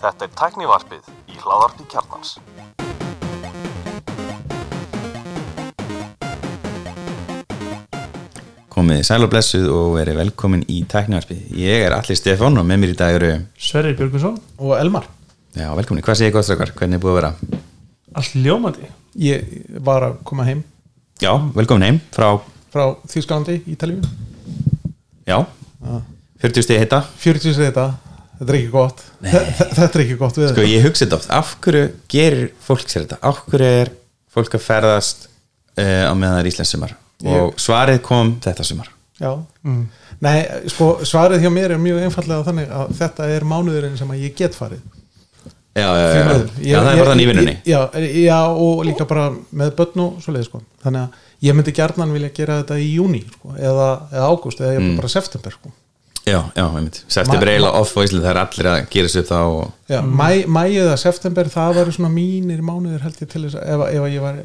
Þetta er tæknivarpið í hláðarpi kjarnans. komið sæl og blessuð og verið velkomin í tæknivarpið. Ég er Alli Stefán og með mér í dag eru Sverrir Björgvinsson og Elmar Já, velkomin, hvað segir gott strákar? Hvernig er búið að vera? Allt ljómandi ég var að koma heim Já, velkomin heim frá, frá Þýskalandi, Ítalíu já 40 stegi heita 40 sér þetta, þetta er ekki gott. Þe- þetta er ekki gott við Sko, ég hugsa þetta oft, af hverju gerir fólk sér þetta? Af hverju er fólk að ferðast uh, á meðan það er Íslands sumar? Og svarið kom þetta sumar. Já, nei, sko svarið hjá mér er mjög einfallega þannig að þetta er mánuðurinn sem að ég get farið. Já, já, já, já, Ég- það er bara þannig í vinnunni. já, já, og líka bara með börn og svoleið sko. þannig að ég myndi gjarnan vilja gera þetta í júni sko, eða, eða ágúst eða mm. bara september sko. Já, já, einmitt. September eiginlega off á Íslandi, það er allir að gera sér þá og... Já, mæ, mæ eða september það var svona mínir mánuðir held ég til þess að ef, ef að ég var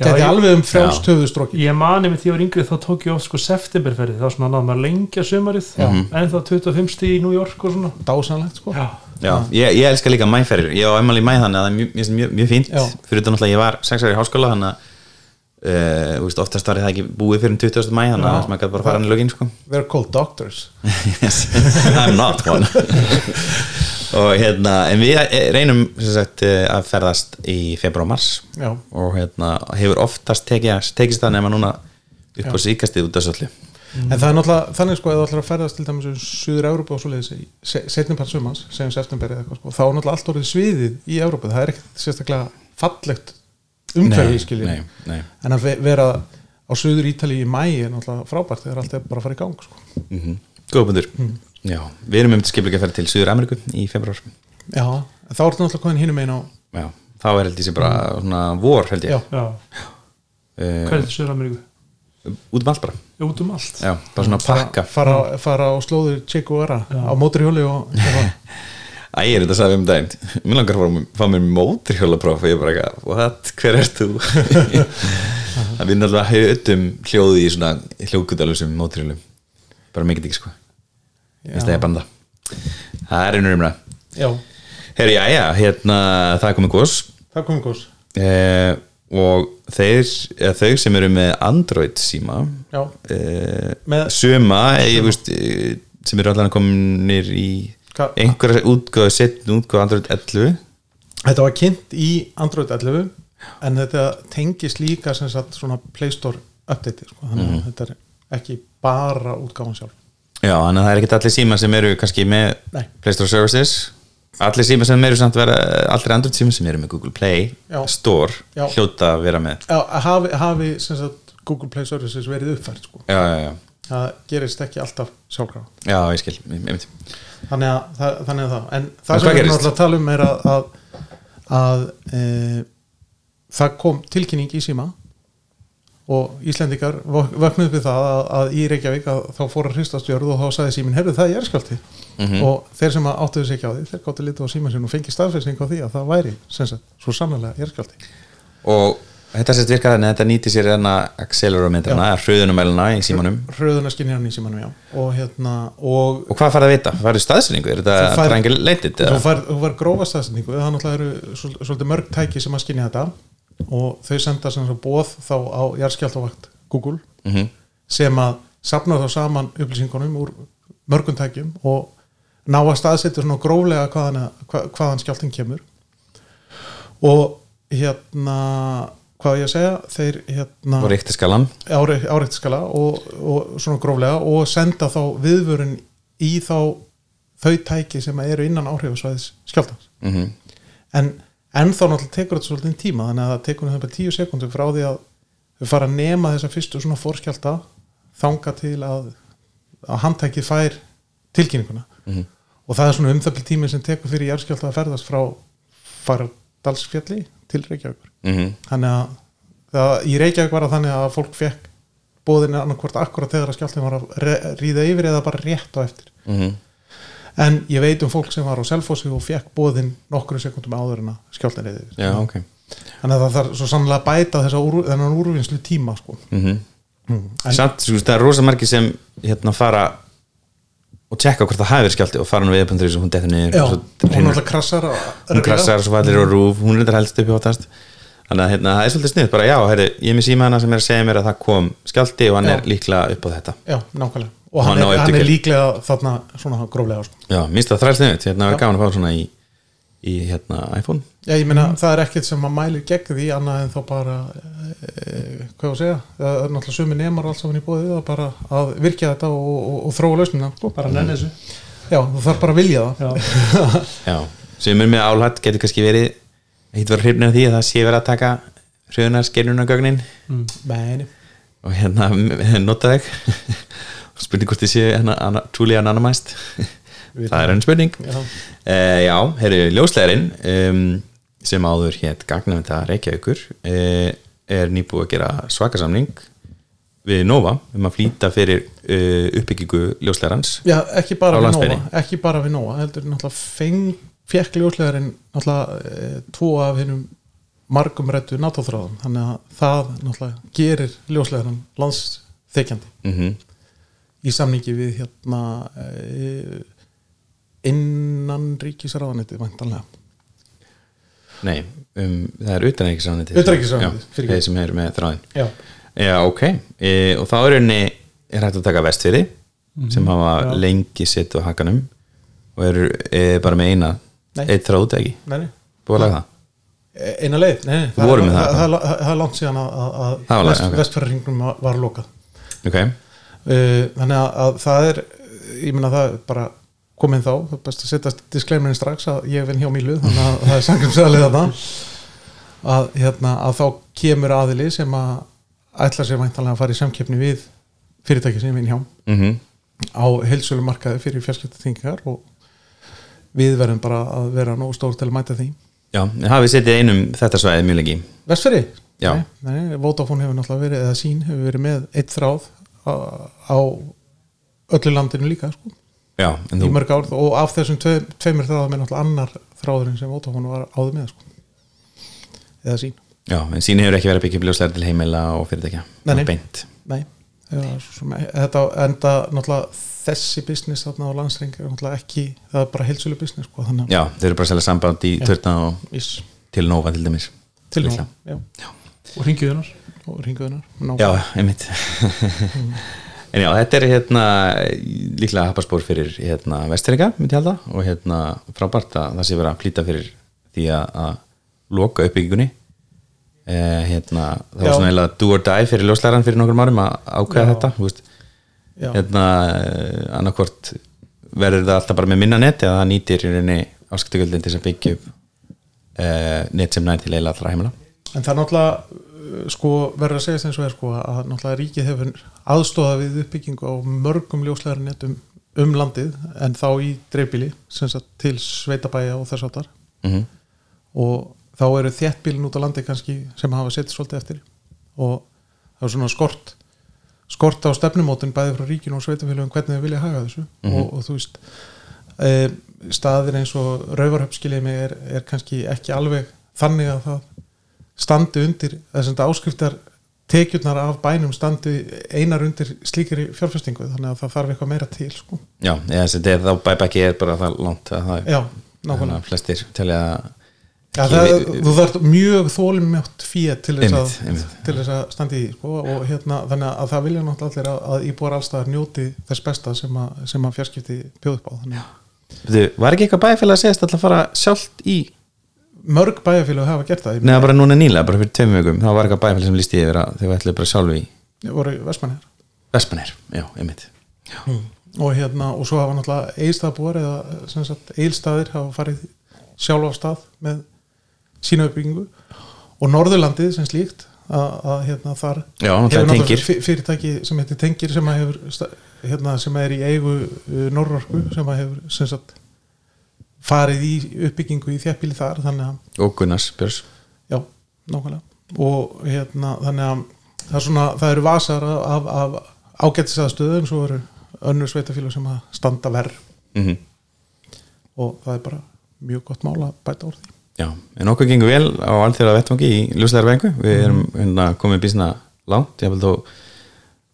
þetta er alveg um frjálstöðustróki Ég mani með því að ég var yngri þá tók ég oft sko septemberferði þá svona náðum maður lengja sumarið. En þá 25 stíð í New York og svona. Dásanlegt sko. Já, Já, ég, ég elska líka mæferir Ég á emmali mæ þannig að það er mjög, mjög, mjög, mjög fínt. Já. Fyrir þetta náttúrulega ég var sex ári í háskóla þannig að uh, veist, oftast var það ekki búið fyrir 20. mæ þannig að maður gæti bara að fara hann í lögin sko. they're called doctors. Yes, I'm not one. Og hérna en við eh, reynum sem sagt, eh, að ferðast í februar og mars. Já, og hérna hefur oftast tekið, tekist það nema núna upp á síkastið út af svolítið en það er náttúrulega þannig sko að þú ætlar að ferðast til dæmis um Suður Európa og svoleiðis í setnum part sumans, segjum september eða eitthvað sko, þá er náttúrulega allt orðið sviðið í Európa það er ekkert sérstaklega fallegt umhverfi skilji. nei, nei. en að ve- vera á Suður Ítali í mæ er náttúrulega frábært þegar allt er bara að fara í gang sko. Mm -hmm. Góðbundur Já, við erum um til skiplega að ferða til Suður Ameríku í februar já, en þá ertu náttúrulega komin hinum einn á Já, þá er held ég sem bara svona vor held ég. Já, já. Uh, Hvað er þetta Söður Ameríku? út um allt bara. Út um allt. Já, bara svona pakka. fara, fara á slóður Che Guevara á móturhjóli og Æ, ég er þetta að sagði um daginn. Mér langar að að fá mér móturhjólapróf og ég er bara eitthvað, what, hver ert þú? Það við náttúrulega höfum hljóði í svona hljókudalusum móturhjólum bara mikið ekki sko. Ég stegi að banda Það er einhverjum ræð Herri, já, já, hérna, það er komið gos. Það komið gos. Eh, og þeir, eða, þau sem eru með Android síma eh, Með- suma ég, veist, eh, sem eru allan kominir í Hva- einhverja útgáðu setn útgáðu Android 11 þetta var kynnt í Android 11 en þetta tengist líka sem sagt svona Play Store update sko. þannig að þetta er ekki bara útgáfan sjálf já, þannig að það er ekki allir síma sem eru kannski með Nei. Play Store Services allir síma sem eru samt vera allir Android síma sem eru með Google Play Já. Store Já. hljóta að vera með já, hafi, hafi sem sagt Google Play Services verið uppfært sko. já, já, já, það gerist ekki alltaf sjálfkrafa. Já, ég skil ég, ég, þannig að, það, þannig að það. En En það hvað sem við erum náttúrulega að tala um er að, að, að e, það kom tilkynning í síma og Íslendingar vök- vöknuðu við það að, að í Reykjavík að þá fór að hristast jörð og þá sagði síminn, herru það er jærskalti Mhm. og þeir sem áttuðu sig ekki á því þeir gáttu lítið á síma sinn og fengi staðfæsning á því að það væri sem sagt, svo sannlega jærskalti og þetta sett virkað þannig að þetta nýti sér enna accelerometrana, hröðunumæluna í símanum hröðunarskinnjarni í símanum, já og hérna, og og hvað farið að vita? Farið staðsendingu? Er þetta færð- triangulated? þú fær grófa staðsendingu það náttúrulega eru svol- svolítið mörg tæki sem að skinja þetta og þau senda sem bóð þá á jarðskjáltavakt Google Mhm. sem að sapna þá saman upplýsingunum úr mörgum tækjum og ná að staðsetja svona gróflega hvaðan, hva, hvaðan skjáltin kemur og hérna hvað á ég að segja þeir hérna og reyktaskalan áreiktiskala og, og svona gróflega og senda þá viðvörun í þá þau tæki sem eru innan áhrifasvæðis skjáltans mm -hmm. en ennþá náttúrulega tekur þetta svolítið tíma þannig að það tekur náttúrulega tíu sekundur frá því að þau fara að nema þessa fyrstu svona fórskjálta þanga til að, að handtækið fær tilkynninguna Mhm. og það er svona umþöfli tími sem tekur fyrir járskjálta að ferðast frá Fardalsfjalli til Reykjavíkur Mhm. þannig að það, í Reykjavík var það þannig að fólk fekk bóðinu annarkvort akkurat þegar að skjáltin var að ríða yfir eða bara rétt á eftir. Mhm. en ég veit um fólk sem var á Selfossi og fekk bóðin nokkru sekundum áður en að skjáltin reyði yfir. Já, ok. Þannig að það þarf svo sannlega að bæta úr, þennan úrvinnslu tíma sko. mm en, samt, sko, það er rosa margir sem hérna fara og tjekka hvort það hafi verið skjálti og fara nú við upp og hún dettur niður. Já, hún hrynur- alltaf krassar hún krassar svo fallir og rúf hún er þetta helst upp í hóttast þannig að hérna, það er svolítið snið bara já, herri, ég er með síma hana sem er að segja mér að það kom skjálti og hann Já. er líklega upp á þetta. Já, nákvæmlega. Og Hann hann, á er, hann er líklega þarna svona gróflega sko. já, minnst það þræl sniðut, hérna er gaman að fá svona í, í hérna iPhone. Já, ég meina, það er ekkert sem að mæli gegn því annað en þá bara e, hvað ég að segja, það er náttúrulega sumi nemar alls saman í bóðið að bara að virkja þetta og, og, og þróa lausnina. Sko. bara nenni þessu. Já, þú þarf bara að vilja það. Já, já, sem er með álætt getur kannski verið hitt var hrifnir af því að það sé verið að taka hrjöðunar skernunagögnin mm. Og hérna nota þig. Spurning hvort þið séu hérna, truly anonymized. Það er enn spurning. Já, Uh, já, herru, ljóslegarinn um, sem áður hétt gagnavenda Reykjavíkur uh, er nýbúið að gera svakasamning við Nova um að flýta fyrir uh, uppbyggingu ljóslegarans já, ekki bara við. Nóa ekki bara við Nóa, heldur náttúrulega feng, fekk ljóslegarinn náttúrulega e, tvo af hinnum margum rættu náttúrþráðum þannig að það náttúrulega gerir ljóslegarinn landsþekjandi mm í samningi við hérna e, innan ríkisráðanetið vantanlega Nei, um, það er utanækisrániti Utanríkisráðuneytið, fyrirgefðu. þeir sem er með þráðin já, Já, ok, e, og þá er henni er hægt að taka vestfyrði sem hafa já. lengi sitt á hakanum og eru e, bara með eina. Eitt þráð ekki, nei, nei. Búið að laga það? E, eina leið, nei, nei. Það, það. það, það, það er langt síðan að, vest, langt, ok. vestfæraringnum var, lokað. Ok, uh, þannig að, að það er ég meina það er bara komin þá. Það er best að setja disclaimerin strax að ég vinn hjá Mílu þannig að það er sangum sæðalið þarna. Að, hérna, að þá kemur aðili sem að ætla sér væntanlega að fara í samkeppni við fyrirtæki sem ég vinn hjá. Mhm. Á heilsölu markaði fyrir fjarskiptaþingar og við verðum bara að vera nógu stór til að mæta því Já, hafið setið einum þetta svæði mjög lengi Vestferi? Já. Nei, nei, Vodafone hefur náttúrulega verið, eða sín hefur verið með eitt þráð á, á öllu landinu líka sko, Já, í mörg ár og af þessum tve, tveimur þráðum er náttúrulega annar þráðurinn sem Vodafone var áður með sko. eða sín já, en sín hefur ekki verið að byggja upp ljóslegar til heimila og fyrirtækja Nei, nei. Nei, þetta enda náttúrulega þessi business þarna á landsring er náttúrulega ekki, það er bara heilsölu business sko, þannig að Já, þeir eru bara að selja samband í Já. törna og Ís, til Nova til dæmis. Til nú Litla. já, og ringið hennar. Og ringuðunar Já, einmitt. En já, þetta er hérna líklega happarspór fyrir hérna vestringa, myndi ég halda og hérna frábært að það sé vera að flýta fyrir því að, að loka uppbyggingunni. Eh, hérna, það var Já. svona eiginlega do or die fyrir ljóslæran fyrir nokkur árum að ákveða Já. þetta, þú veist. Já, hérna eh, annarkvort verður það alltaf bara með minna net eða það nýtir í rauninni áskiptökuldin til að byggja upp eh, net sem næði til eila allra heimila. En það er náttúrulega uh, sko verður að segja þess er sko að náttúrulega ríkið hefur aðstóða við uppbyggingu á mörgum ljóslegarnetum um landið en þá í dreifbíli sem sagt til sveitabæja og þess áttar mm og þá eru þéttbílin út á landi kannski sem hafa setið svolítið eftir. Og það er svona skort skort á stefnumótin bæði frá ríkinu og sveitafélagum hvernig þau vilja haga þessu og, og þú veist e, staðir eins og rauvarhöpskilið mig er, er kannski ekki alveg þannig að það standi undir þess að áskriftar tekjurnar af bænum standi einar undir slíkri fjárfestingu þannig að það þarf eitthvað meira til sko. Já, eða þess að þetta er þá bæbæki er bara það langt að það að flestir telja að Já, Ég það, veit- þú þarf mjög þólumjátt fíð til þess að, Einmitt, einmitt. til þess að standa í sko, og hérna, þannig að það vilja náttúrulega allir að, að íbúar allstaðar njóti þess besta sem að, sem að fjarskipti bjóð upp á Var ekki eitthvað bæfélag að segast að fara sjálft í mörg bæjarfélag hafa gert það, Neða bara núna nýlega, bara fyrir tveim vikum. Þá var eitthvað bæfélag sem lísti yfir að þau ætluðu bara sjálfu í ég voru vestmannir Vestmanir, já, einmitt. Og hérna, og svo hafa náttúrulega eilstaðbúar eða sem sagt eilstaðir hafa farið sjálf á stað með sína uppbyggingu. Og Norðurlandið sem slíkt að, að hérna þar Já, fyrirtæki sem heitir Tengir sem hefur hérna, sem er í eigu uh, Norrorku sem hefur sem sagt, farið í uppbyggingu í þjæppili þar og Gunnars Björns. Já, nákvæmlega. Og hérna þannig að það, er svona, það eru vasar af, af, af ágættisaðstöðu en svo eru önnur sveitafélag sem að standa verð mm og það er bara mjög gott mál að bæta úr því Já, en okkur gengur vel á alþjóða vettvangi í ljóslegar vengu við erum hérna komið bísna langt. Ég vil þó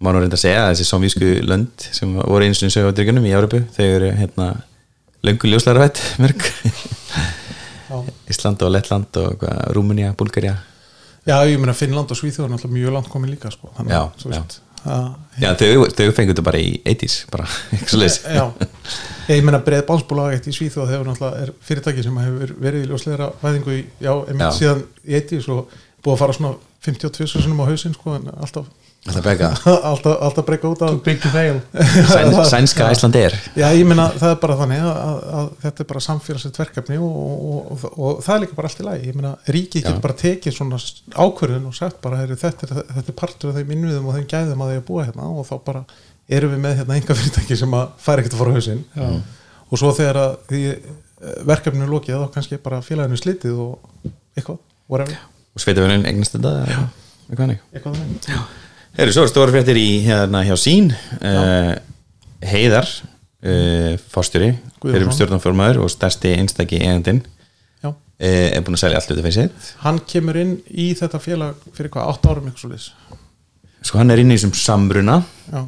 má nú reynda að segja að þessi somvísku lönd sem voru eins og sögur á dryggunum í Európu eru hérna löngu ljóslega rætt mörg Ísland og Lettland og hvað, Rúmenía, Búlgaria Já, ég meina Finnland og Svíþjóð er náttúrulega mjög langt komin líka sko. Þannig, Já, að, já. Já, þau, þau fengur þetta bara í 80s bara, ekki svo já, ég meina breið bánsbúlag eitt í Svíþjóð hefur náttúrulega er fyrirtæki sem hefur verið í ljósleira væðingu í, já, einmitt síðan í eitt svo búið að fara svona 52 sinum á hausinn sko, en alltaf, Þetta bega alltaf, alltaf breyka út Too af big to fail. Sæn, Sænska Æsland er. Já, ég meina það er bara þannig að, að, að þetta er bara samfélagslegt verkefni og, og, og, og það er líka bara allt í lagi. Ég meina ríkið getur bara tekið svona ákvörðun og sagt bara, heyri, þetta, er, þetta er partur af þeim innviðum og þeim gæðum að því að búa hérna og þá bara erum við með hérna enga fyrirtæki sem að færa ekkert að fara á hausinn. Já. og svo þegar að því eh, verkefninu er lokið þá kannski bara félaginu slitið og eitthvað, whatever. Og sveitafélagin eignast þetta eða eitthvað Eru svo stóra fréttir í hérna hjá sín uh, Heiðar uh, Fórstjóri, Guðjónsson. fyrir stjórnumfjörmaður og stærsti einstaki eigandinn Já. uh, er búin að selja allt út af feysið Hann kemur inn í þetta félag fyrir hvað, 8 árum eitthvað svo liðs Sko hann er inn í þessum samruna. Já,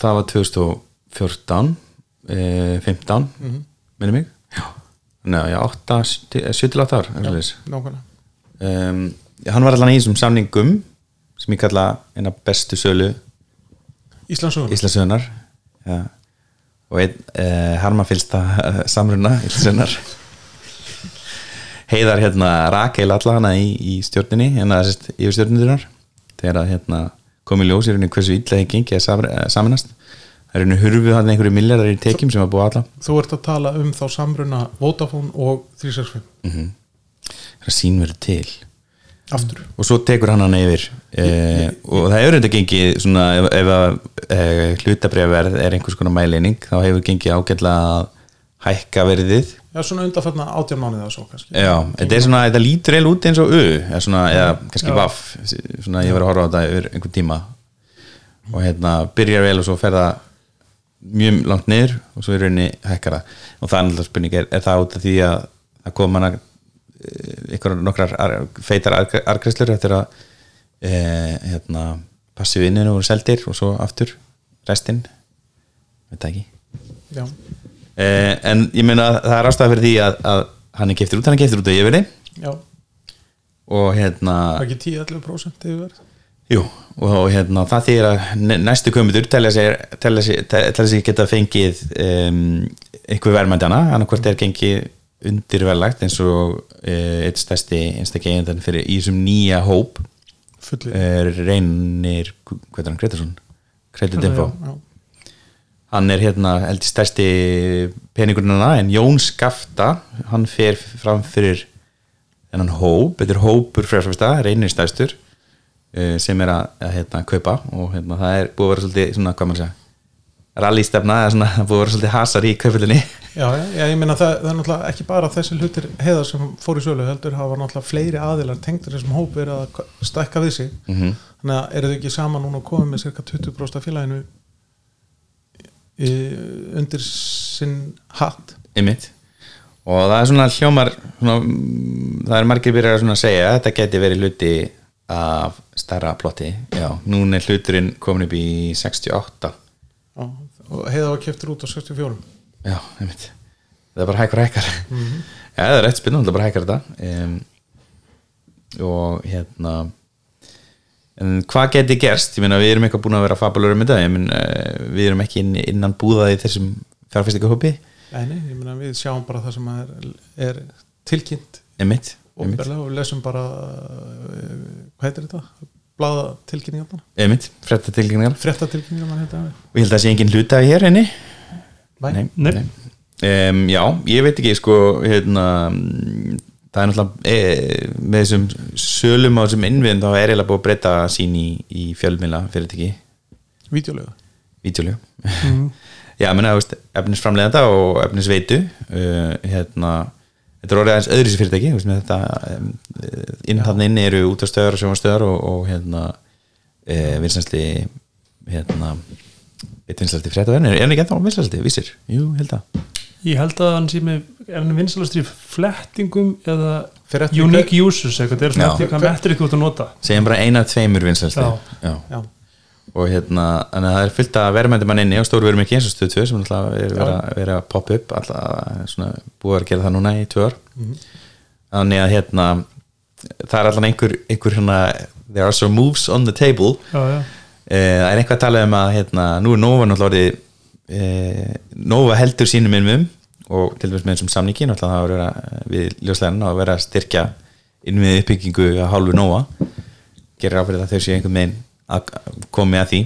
það var 2014 uh, 15 mm Mhm. minni mig. Já, 8, 7-8 ár um, hann var allan í þessum samningum sem ég kalla eina bestu sölu Íslandsögun Íslasöðunar ja. og einn uh, harmafylsta uh, samruna Íslasöðunar heiðar hérna Rakel allana í, í stjórninni hérna þessist yfir stjórnindunar þegar að hérna komið ljós í rauninni hversu illa þeir gengi að samr- eh, saminast það er rauninni hurfuð hann einhverju miljardar í tekjum sem að búa alla. Þú ert að tala um þá samruna Vodafone og 365 það sín verið til aftur. Og svo tekur hann hann yfir eh, og það hefur þetta gengið svona ef, ef að eh, hlutabrefverð er einhvers konar mæleining þá hefur gengið ágætlega að hækka verðið. Já, svona undanfætna átján mánuði eða svo kannski. Já, þetta er svona, þetta lítur eil út eins og U eða, svona, eða kannski vaff svona ég var að horfa á þetta yfir einhvern tíma. Og hérna byrjar vel og svo fer það mjög langt niður og svo er rauninni hækkara og það er náttúrulega spurning, er, er það út af því að það kom hana ykkur nokkrar ar, feitar argræslur eftir að e, hérna, passi vinninu voru seldir og svo aftur restinn. Veit það ekki? E, en ég meina að það er ástæða fyrir því að, að hann er keftur út, hann er keftur út á yfirni já, og hérna ekki 10-11% yfir verð? Jú, og hérna það þýr að næstu komutur telja sig, sig, sig geta fengið um, einhver verðmændjana annarkvort er gengið undirverlagt eins og e, eitt stærsti einstaklega eigendan fyrir í þessum nýja hóp Fulli er reynir hvað er hann, Gretarsson Credit Info. Já, hann er hérna heldur stærsti peningurinn hana en Jón Skafta hann fer fram fyrir þennan hóp, þetta er hópur frjálfasta, reynir stærstur eh, sem er að, að hérna, kaupa og hérna, það er búið að vera svolítið svona, hvað maður segja rallystefna, eða svona, það er búið að vera svolítið hasar í kaupillinni já, já, ég meina það, það er náttúrulega ekki bara þessi hlutir heiðar sem fór í sölu heldur hafa náttúrulega fleiri aðilar tengdur þessum hóp verið að stækka við sig. Mhm. þannig að eru þau ekki saman núna og komið með cirka 20% af félaginu í, undir sinn hatt? Ymmit og það er svona hljómar svona, mm, það er margir byrjar að segja að þetta geti verið hluti af stærra plotti. Já, núna er hluturinn komin upp í 68 já, og heiða var keftur út á 64 Já, einmitt. Það er bara hækkar hækkar. Já, það er rétt spinn, það er bara hækkar þetta. Um, og hérna en hvað geti gerst? Ég meina við erum eitthvað búin að vera fabulur um þetta. Ég meina við erum ekki inn, innan búðað í þessum fjárfæstingahópi Nei, ég meina við sjáum bara það sem er, er tilkynnt. Einmitt, einmitt, og lesum bara uh, hvað heitir þetta? Blaða tilkynningarna einmitt frétta tilkynningar frétta það. Og ég held að það sé engin hluta hér inni. Nei. Nei. Um, já, ég veit ekki sko hérna mm, það er náttúrulega e, með þessum sölum á þessum innviðum þá er eiginlega búið að breyta sín í, í fjölmila fyrirtæki Vídeolega Vídeolegu Já, menna, þú veist, efnisframleiðanda og efnisveitu uh, hérna þetta er orðið aðeins öðru sér fyrirtæki um, inn hann inni eru útastöðar og sjónastöðar og, og hérna uh, vinsænsli hérna eitt vinsænsli fréttaverðin, er hann ekki ennþá vinsænsli, vísir? Jú, held að. Ég held að hann sé með er hann vinsalastri flettingum eða eftir unique users eitthvað, það er svona eftir hvað metri þú ert að nota. Segjum bara eina af tveimur vinsænsli Já. Já. Og hérna, þannig að það er fullt að verðmændum mann inni og stóru verðum ekki eins og stöð 2 sem alltaf er verið að, verið að poppa upp alltaf svona búið að gera það núna í tvö ár. Þannig að hérna það er alltaf einhver, einhver hérna there are some moves on the table. Eh, það er eitthvað að tala um að hérna, nú er Nova náttúrulega eh, Nova heldur sínum innum og til dæmis með þessum samningi náttúrulega það að vera við ljósleginn og vera að styrkja inn við uppbyggingu að hálfu Nova. Gerir áfyrir að þau séu einhvern veginn að komi að því.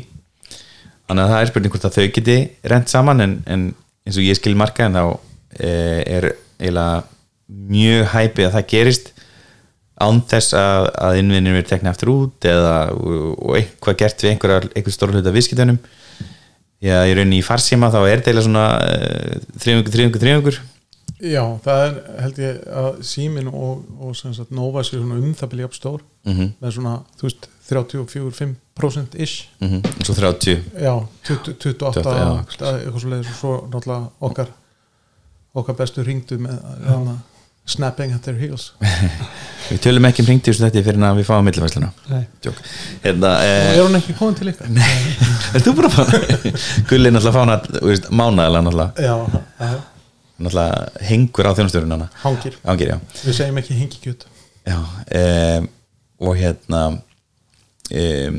Þannig að það er spurning hvort að þau geti rent saman en, en eins og ég skil marka en þá eh, er eiginlega mjög hæpið að það gerist án þess að, að innvinnir verið tekna aftur út eða og, og eitthvað gert við einhverjar einhver stóra hluta viðskiptunum. Já, í rauninni í farsíma þá er eiginlega svona uh, þriðungur, þriðungur, þriðungur Já, það er held ég að símin og, og sem sagt Nova séu svona um það byrja upp stór. Mm með svona, þú veist, 34-5% ish -hmm. svo 30 Já, 20, 28 28, já, eitthvað svo leiðis og svo náttúrulega okkar okkar bestu ringdu með hana, snapping at their heels. Við tölum ekki um hringtíðus þetta fyrir að við fáum millifæsluna nei, hérna, og eh, er hún ekki komin til ykkar? er þú búin að fá Gulli er náttúrulega fána mánaðilega náttúrulega, Já, náttúrulega hengur á þjónustörun hana. Hangir. Við segjum ekki hengi kjöt Já, um, og hérna um,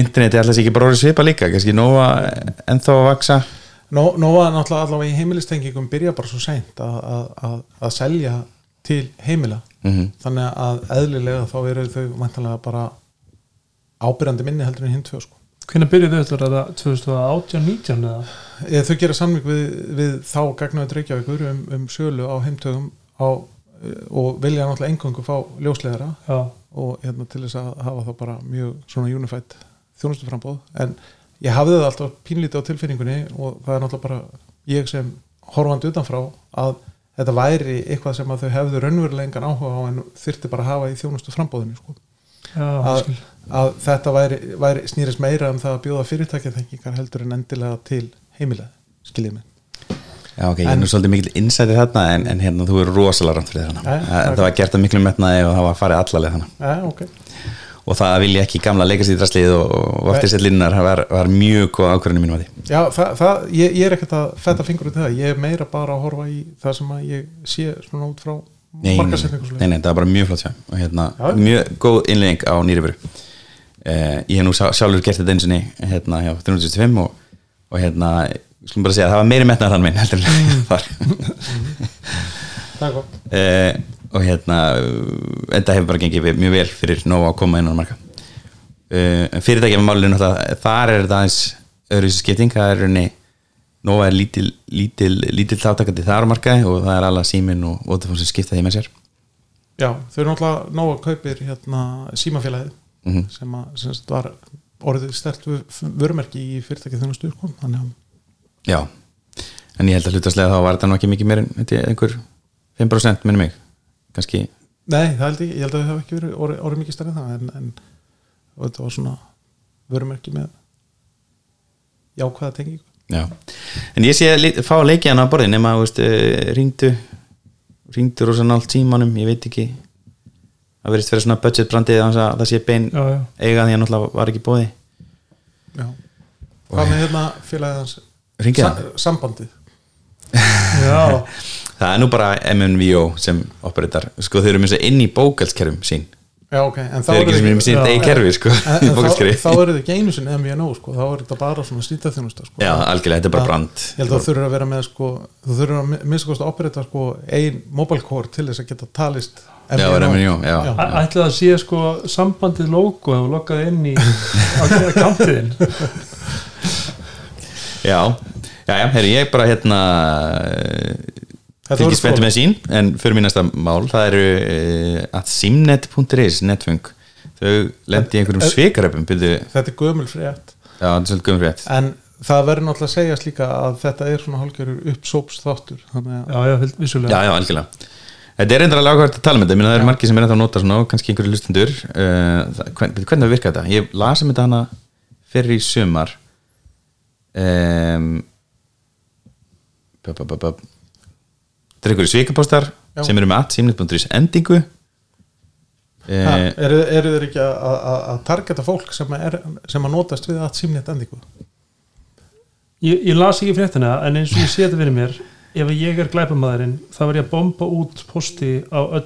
interneti er alltaf ekki bara orðið svipa líka kannski nóga ennþá að vaksa Nó, Nóa náttúrulega allavega í heimilistengingum byrja bara svo seint að, að, að, að selja til heimila. Mm þannig að eðlilega þá eru þau vantanlega bara ábyrjandi minni heldur en hinn tvö sko. hvernig byrjuðu þetta er það 2018-19 eða? Eða þau gera samvík við, við þá gagnaðu Reykjavíkur um, um sölu á heimtögum á, og vilja náttúrulega engangu fá ljósleðara já, og hérna til þess að hafa þá bara mjög svona unified þjónustuframbóð en ég hafði það alltaf pínlítið á tilfinningunni og það er náttúrulega bara ég sem horfandi utanfrá að þetta væri eitthvað sem að þau hefðu raunverulega engan áhuga á en þyrfti bara að hafa í þjónustuframbóðinu sko. að, að þetta væri, væri snýrist meira um það að bjóða fyrirtækjaþengingar heldur en endilega til heimilega skiljið mig Já, ok, ég er nú svolítið mikil innsætið þarna en, en hérna þú eru rosalega rámt fyrir þarna. Ja, það, það var gert að miklu metnaði og það var farið allaleg þarna. Ja, ok, og það að vilja ekki gamla leikast í draslið og, og vaftisellinnar var, var mjög góð ákvörðinu mínum að því já, það, það, ég, ég er ekkert að fetta fingur út í það, ég er meira bara að horfa í það sem ég sé svona út frá Nei, nei, nei, nei, það var bara mjög flott sjá og hérna, Já. mjög góð innlegging á nýrifuru eh, ég hef nú sjá- sjálfur gert þetta eins og hérna hjá 365 og, og hérna, skulum bara segja að það var meiri metnaðar hann minn heldur Mm. en þar það er gott eh, og hérna uh, þetta hefur bara gengið mjög vel fyrir Nova að koma inn á marka uh, fyrirtækja með málinu þar er þetta aðeins öðru skipting, það er rauninni Nova er lítil, lítil, lítil þáttakandi þar á markaði og það er alla símin og Vodafone sem skipta því með sér Já, þau eru náttúrulega að kaupir hérna símafélagið Mhm. sem að sem var orðið stert vörumerki í fyrirtækið þjónustu sko. þannig að Já, en ég held að hlutastlega þá var þetta nú ekki mikið meir en er einhver 5% minni mig, kannski Nei, það held ég, ég held að það hef ekki verið orðið, orðið mikið stærri en það en, en þetta var svona vörumerki með jákvæða tengingu. Já, en ég sé að fá að leikja hann á borði nema, veist, uh, ringdu ringdu rosa nált tímanum ég veit ekki. Það verðist vera svona budgetbrandið að það sé bein já, já, eiga því að náttúrulega var ekki bóði Já. Hvað með hérna félagið hans Sa? Sambandið. Já. Það er nú bara MNVO sem operatar, sko þau eru að inn í bókalskerfum sín. Já, ok, en þá þau eru ekki sem er með sín Já. eigin kerfi, sko en, en þá, eru þið ekki einu sinni MVNO sko, þá er þetta bara svona slítaþjónusta sko. Já, algjörlega, þetta er bara Að- brand. Ég held að þú þurfur að vera með sko, þú þurfur að minnst kost að operita sko, ein mobile core til þess að geta talist Já, MNVO, já, Já. Æ- ætli það sé sko sambandið logo og lokkaði inn í á kantiðin Já, já, já, herri, ég bara hérna Þetta spenntu fróðlegt. með sín en fyrir mín næsta mál, það eru uh, að simnet.is, netfung þau lendi í einhverjum Eh, svikaröpum Þetta er gömul frétt. Já, þetta er svolítið gömur frétt. En það verður náttúrulega að segja slíka að þetta er svona hálfgerður uppsóps þáttur já, já, vissulega. Já, já, algjörlega. Þetta er reyndar alveg ákvæmt að tala með þetta, ég meina það eru margir sem er að nota svona og kannski einhverju lustendur uh, byrju, hvernig það virka þetta? Ég lasi með þetta hana fyrir í sumar um, Þetta er einhverju svikapóstar sem eru með at simnet.is endingu. Ha, uh, eru, eru þeir ekki að- að að- að targeta fólk sem, er, sem að notast við að símnett endingu? Ég, ég las ekki fréttina en eins og ég sé þetta fyrir mér ef ég er glæpamaðurinn þá verð ég að bomba út posti á öll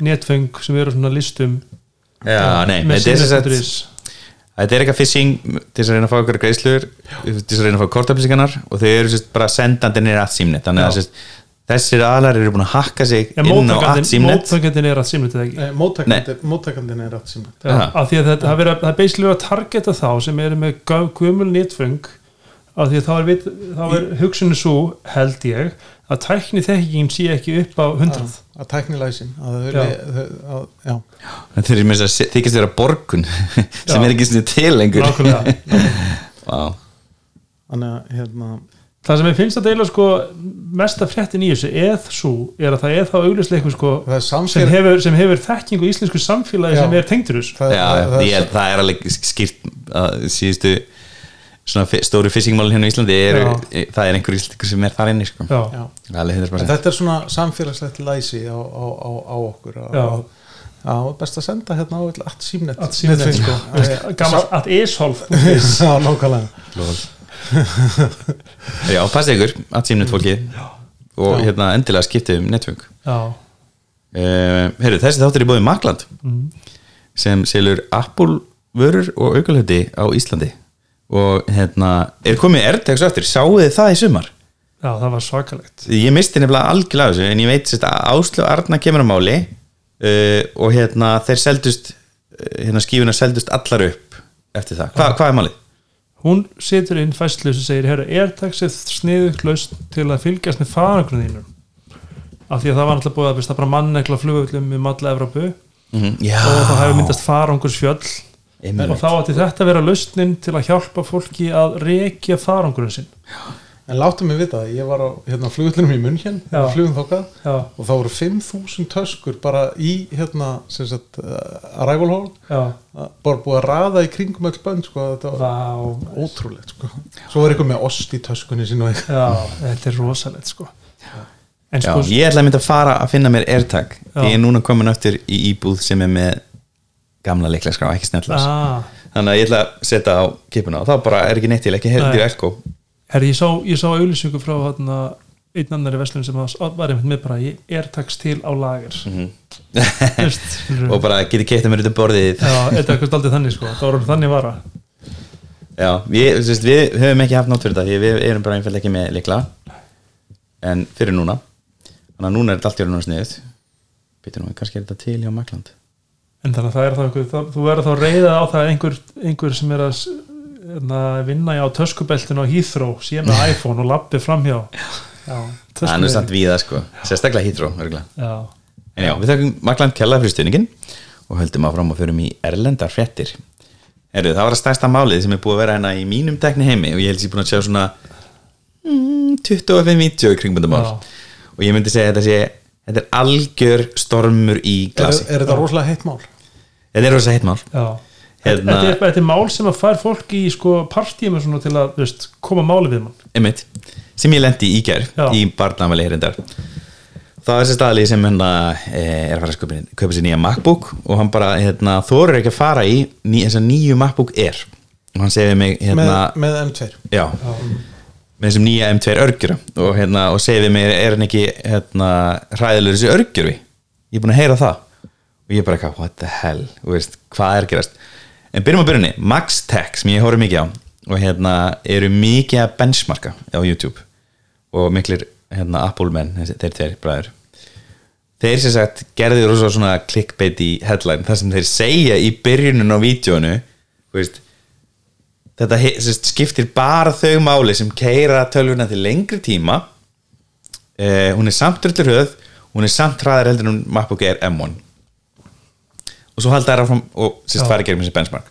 netfeng sem eru á svona listum. Já, nei, með þetta er sem sagt- sinnet.is. Þetta er eitthvað phishing til þess að reyna að fá ykkur greiðslur til þess að reyna að fá kortaflýsingarnar og þau eru sérst bara sendandi nýra að símnet þannig að sérst, þessir aðlar eru búin að hakka sig en inn á að símnet móttakandin er að símnet eða ekki? Eh, móttakandi- móttakandinn er að þetta, það, er basically að targeta þá sem eru með gö- gömul netfeng af því að þá er, vit, þá er hugsunni svo held ég að tækni þekkingin sé ekki upp á hundrað að tæknilæsin að þau Já. vilji- þau- að- þykist vera borgun sem Já. er ekki til lengur hérna það sem ég finnst að deila sko mesta fréttin í þessu eð svo er að það er þá augljósleikum sko er sem sem hefur þekkingu í íslensku samfélagi Já. sem er tengdur þessu það, Já, það, það, það er alveg skýrt að síðustu svona stóru fishingmálin hérna á Íslandi eru, það er einhver íslendingur sem er þar inni sko. já, já. Það er alveg En 100% þetta er svona samfélagslegt læsi á, á, á, á okkur að, best að senda hérna á allt símnet sko. Eh, að isholf Já, nákvæmlega. Já, passa ykkur að símnet fólki og Já. hérna endilega skiptið um netfung já, uh, Heyrðu, þessi þáttur er búið Makland sem selur Apple vörur og aukalhöti á Íslandi og hérna er komið AirTags eftir, sáu þið það í sumar? já, það var svakalegt Ég misti nefnilega algjörlega þessu en ég veit sérst að Áslöf Arna kemur á máli uh, og hérna þeir seldust uh, hérna skífuna seldust allar upp eftir það, Hva, hvað er málið? hún setur inn fæslu sem segir herra, airtagsið sniðugt laust til að fylgjast með farangruninu af því að það var náttúrulega búið að það bara mannekla flugvöllum um alla Evrópu Mm -hmm. Og það hefur myndast farangursfjöll Einmitt. og þá átti þetta að vera lausnin til að hjálpa fólki að rekja farangurinn sinn En láttu mig vita, ég var á hérna, flugullunum í munn hérna, Já. flugum þokkað já, og það voru 5.000 töskur bara í hérna, sem sagt, uh, arrival hall já, bara búið að raða í kringum öll bönn sko, þetta var vá ótrúlegt sko. svo var eitthvað með ost í töskunni sín og já, þetta er rosalegt sko en Já, sko, ég ætla að mynda að fara að finna mér AirTag Já. ég er núna komin eftir í íbúð sem er með gamla leiklaskrá, ekki snellas ah, þannig að ég ætla að setja á kipuna og þá bara er ekki neitt til, ekki í Elko herri, ég sá, sá auðlýsingu frá hérna, einn annari verslun sem var einmitt með bara ég airtags til á lager. Mm -hmm. og bara geti keitt að mér út um borðið. Já, þetta er aldrei þannig sko. Það voru þannig vara. Já, við, sérst, við höfum ekki haft nátt fyrir þetta við erum bara einfallega ekki með likla en fyrir núna. Þannig að núna er þetta allt í orðinu sniðið Býtum nú, kannski er þetta til hjá Makland En þannig að það er þá einhver það, Þú verður þá reyðað á það að einhver, einhver sem er að hérna, vinna á töskubeltinu á Heathrow sé með iPhone og lappi framhjá. Já, Það er nú samt víða sko, sérstaklega hýtró örgulega Já, En já, við þakkum Makland kjalla fyrir stuðningin og höldum áfram og förum í erlendar fréttir. Heru, það var að stærsta málið sem er búið að vera hérna í mínum tekni heimi og ég held sér búin að sjá svona mm, 25-20 kringbundamál Já. og ég myndi segja að þetta sé þetta er algjör stormur í er, glasi. er þetta rosalega heitt mál? Þetta er rosa heitt mál. Já. Hérna- Þetta, er, þetta er mál sem að fær fólk í sko partíum til að veist, koma máli við mann. Einmitt, sem ég lendi í gær Já. í barnamæli hérindar það er þessi staðli sem hérna e, er að fara að köpa, köpa sér nýja MacBook og hann bara hérna, þorir ekki að fara í ný, þessa nýju MacBook Air. Og hann segir við mig hérna, með, með M2 já, með þessum nýja M2 örgjura og, hérna, og við mig er hann ekki hérna, hræðilegur þessi örgjurvi ég er búin að heyra það. Og ég er bara eitthvað, what the hell? Veist, hvað er gerast? En byrjum á byrjunni, MaxTech sem ég horf mikið á. Og hérna eru mikið að benchmarka á YouTube. Og miklir hérna, Apple menn, þeir tveir bræður. Þeir sem sagt gerði rosa svona clickbait í headline. Þar sem þeir segja í byrjunum á vídjónu veist, þetta sem sagt, skiptir bara þau máli sem keira tölvuna til lengri tíma. Eh, hún er samt drullir höð hún er samt hraðar heldur en MacBook Air M1 og svo halda þær áfram og sérst fara í gegnum þessi benchmark.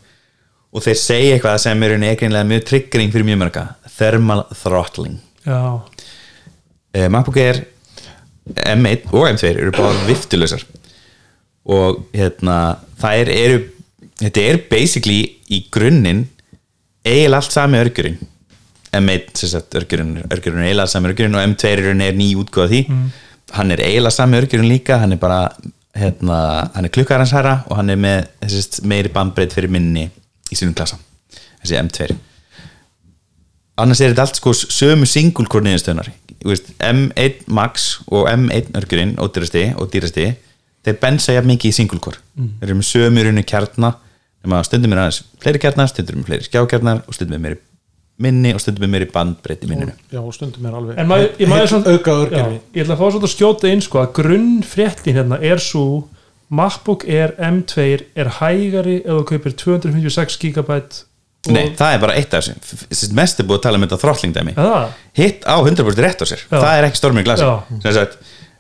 Og þeir segja eitthvað sem er einhvernlega mjög triggering fyrir mjög mörga thermal throttling. Eh, MacBook Air M1 og M2 eru bara viftulösar og hérna það er, eru þetta er basically í grunninn eiginlega allt sami örgjurinn M1 sem sagt örgjurinn, örgjurinn er eiginlega sami örgjurinn og M2 er, ný útgóða því. Hann er eiginlega sami örgjurinn líka hann er bara hérna, hann er klukkar hans hæra og hann er með þessi meiri bandbreyt fyrir minni í sínum klassa þessi M2 annars er þetta allt sko sömu single core niðurstöðunar M1 Max og M1 örgurinn ódýrasti og dýrasti þeir bensa jafn mikið í single core. Þeir eru með sömu runni kjarnar nema stundum er aðeins fleiri kjarnar stundum er fleiri skjákjarnar og stundum er meiri minni og stundum er meiri bandbreyt í minninu. Já, og stundum er alveg En maður- ég maður svona- auka Já, ég ætla að fá svona að skjóta inn sko að grunnfréttin hérna er svo MacBook Air M2 er hægari ef þú kaupir 256 gigabyte og- Nei, það er bara eitt af þessu. Mest er búið að tala um þetta þrottlingdæmi. Eða? hitt á 100% rétt á sér. Já. það er ekki stormur í glasi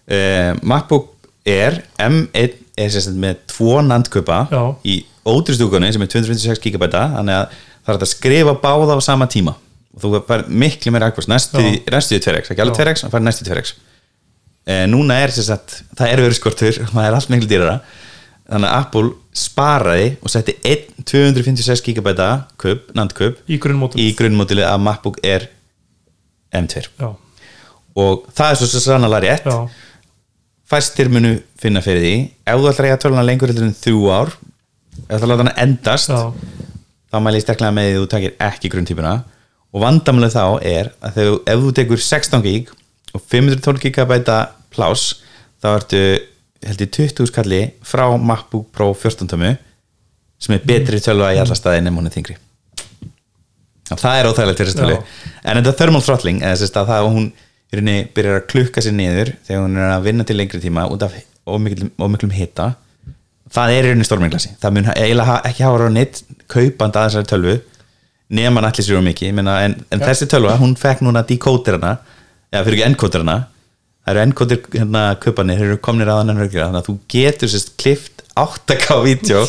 uh, MacBook Air M1 er sagt með tvo nandkupa Já. í ótrústúkunni sem er 256 GB þannig að það er að skrifa báða á sama tíma. Og þú fær miklu meira akvast næstu, í 2x, ekki alveg Já. 2x, það fær næstu í 2x eh, núna er sagt það er verið það er allt miklu dýrara. Þannig að Apple sparaði og setti einn 256 GB kup, nandkup í grunnmótilið af MacBook Air M2 Já, og það er svo sannlega rétt. Já, fæstir munu finna fyrir því. Ef þú ætlar að eiga töluna lengur heldur en þrjú ár ef þú ætlar að láta hana endast já, þá mæli ég sterklega með því að þú takir ekki grunntýpuna og vandamlega þá er að þegar, ef þú tekur 16 gig og 512 GB pláss þá ertu held ég 20 skalli frá MacBook Pro 14 tömu sem er betri tölva í alla staði en hún er þingri það er óþægilegt fyrir þessu tölu Já. en þetta thermal throttling eða þess að það að hún í rauninni byrjar að klukka sér niður þegar hún er að vinna til lengri tíma út af ómiklum, ómiklum hita. Það er í rauninni storminglasi það mun eiginlega ekki hafa ráð neitt kaupand að þessari tölvu nema hann allir sér um menna, en, en þessi tölva, hún fekk núna decoderana eða fyrir ekki encoderana. Það eru encoder hérna kaupanir þeir eru komnir að hann röggja þannig að þú getur sérst klift 8K vídeo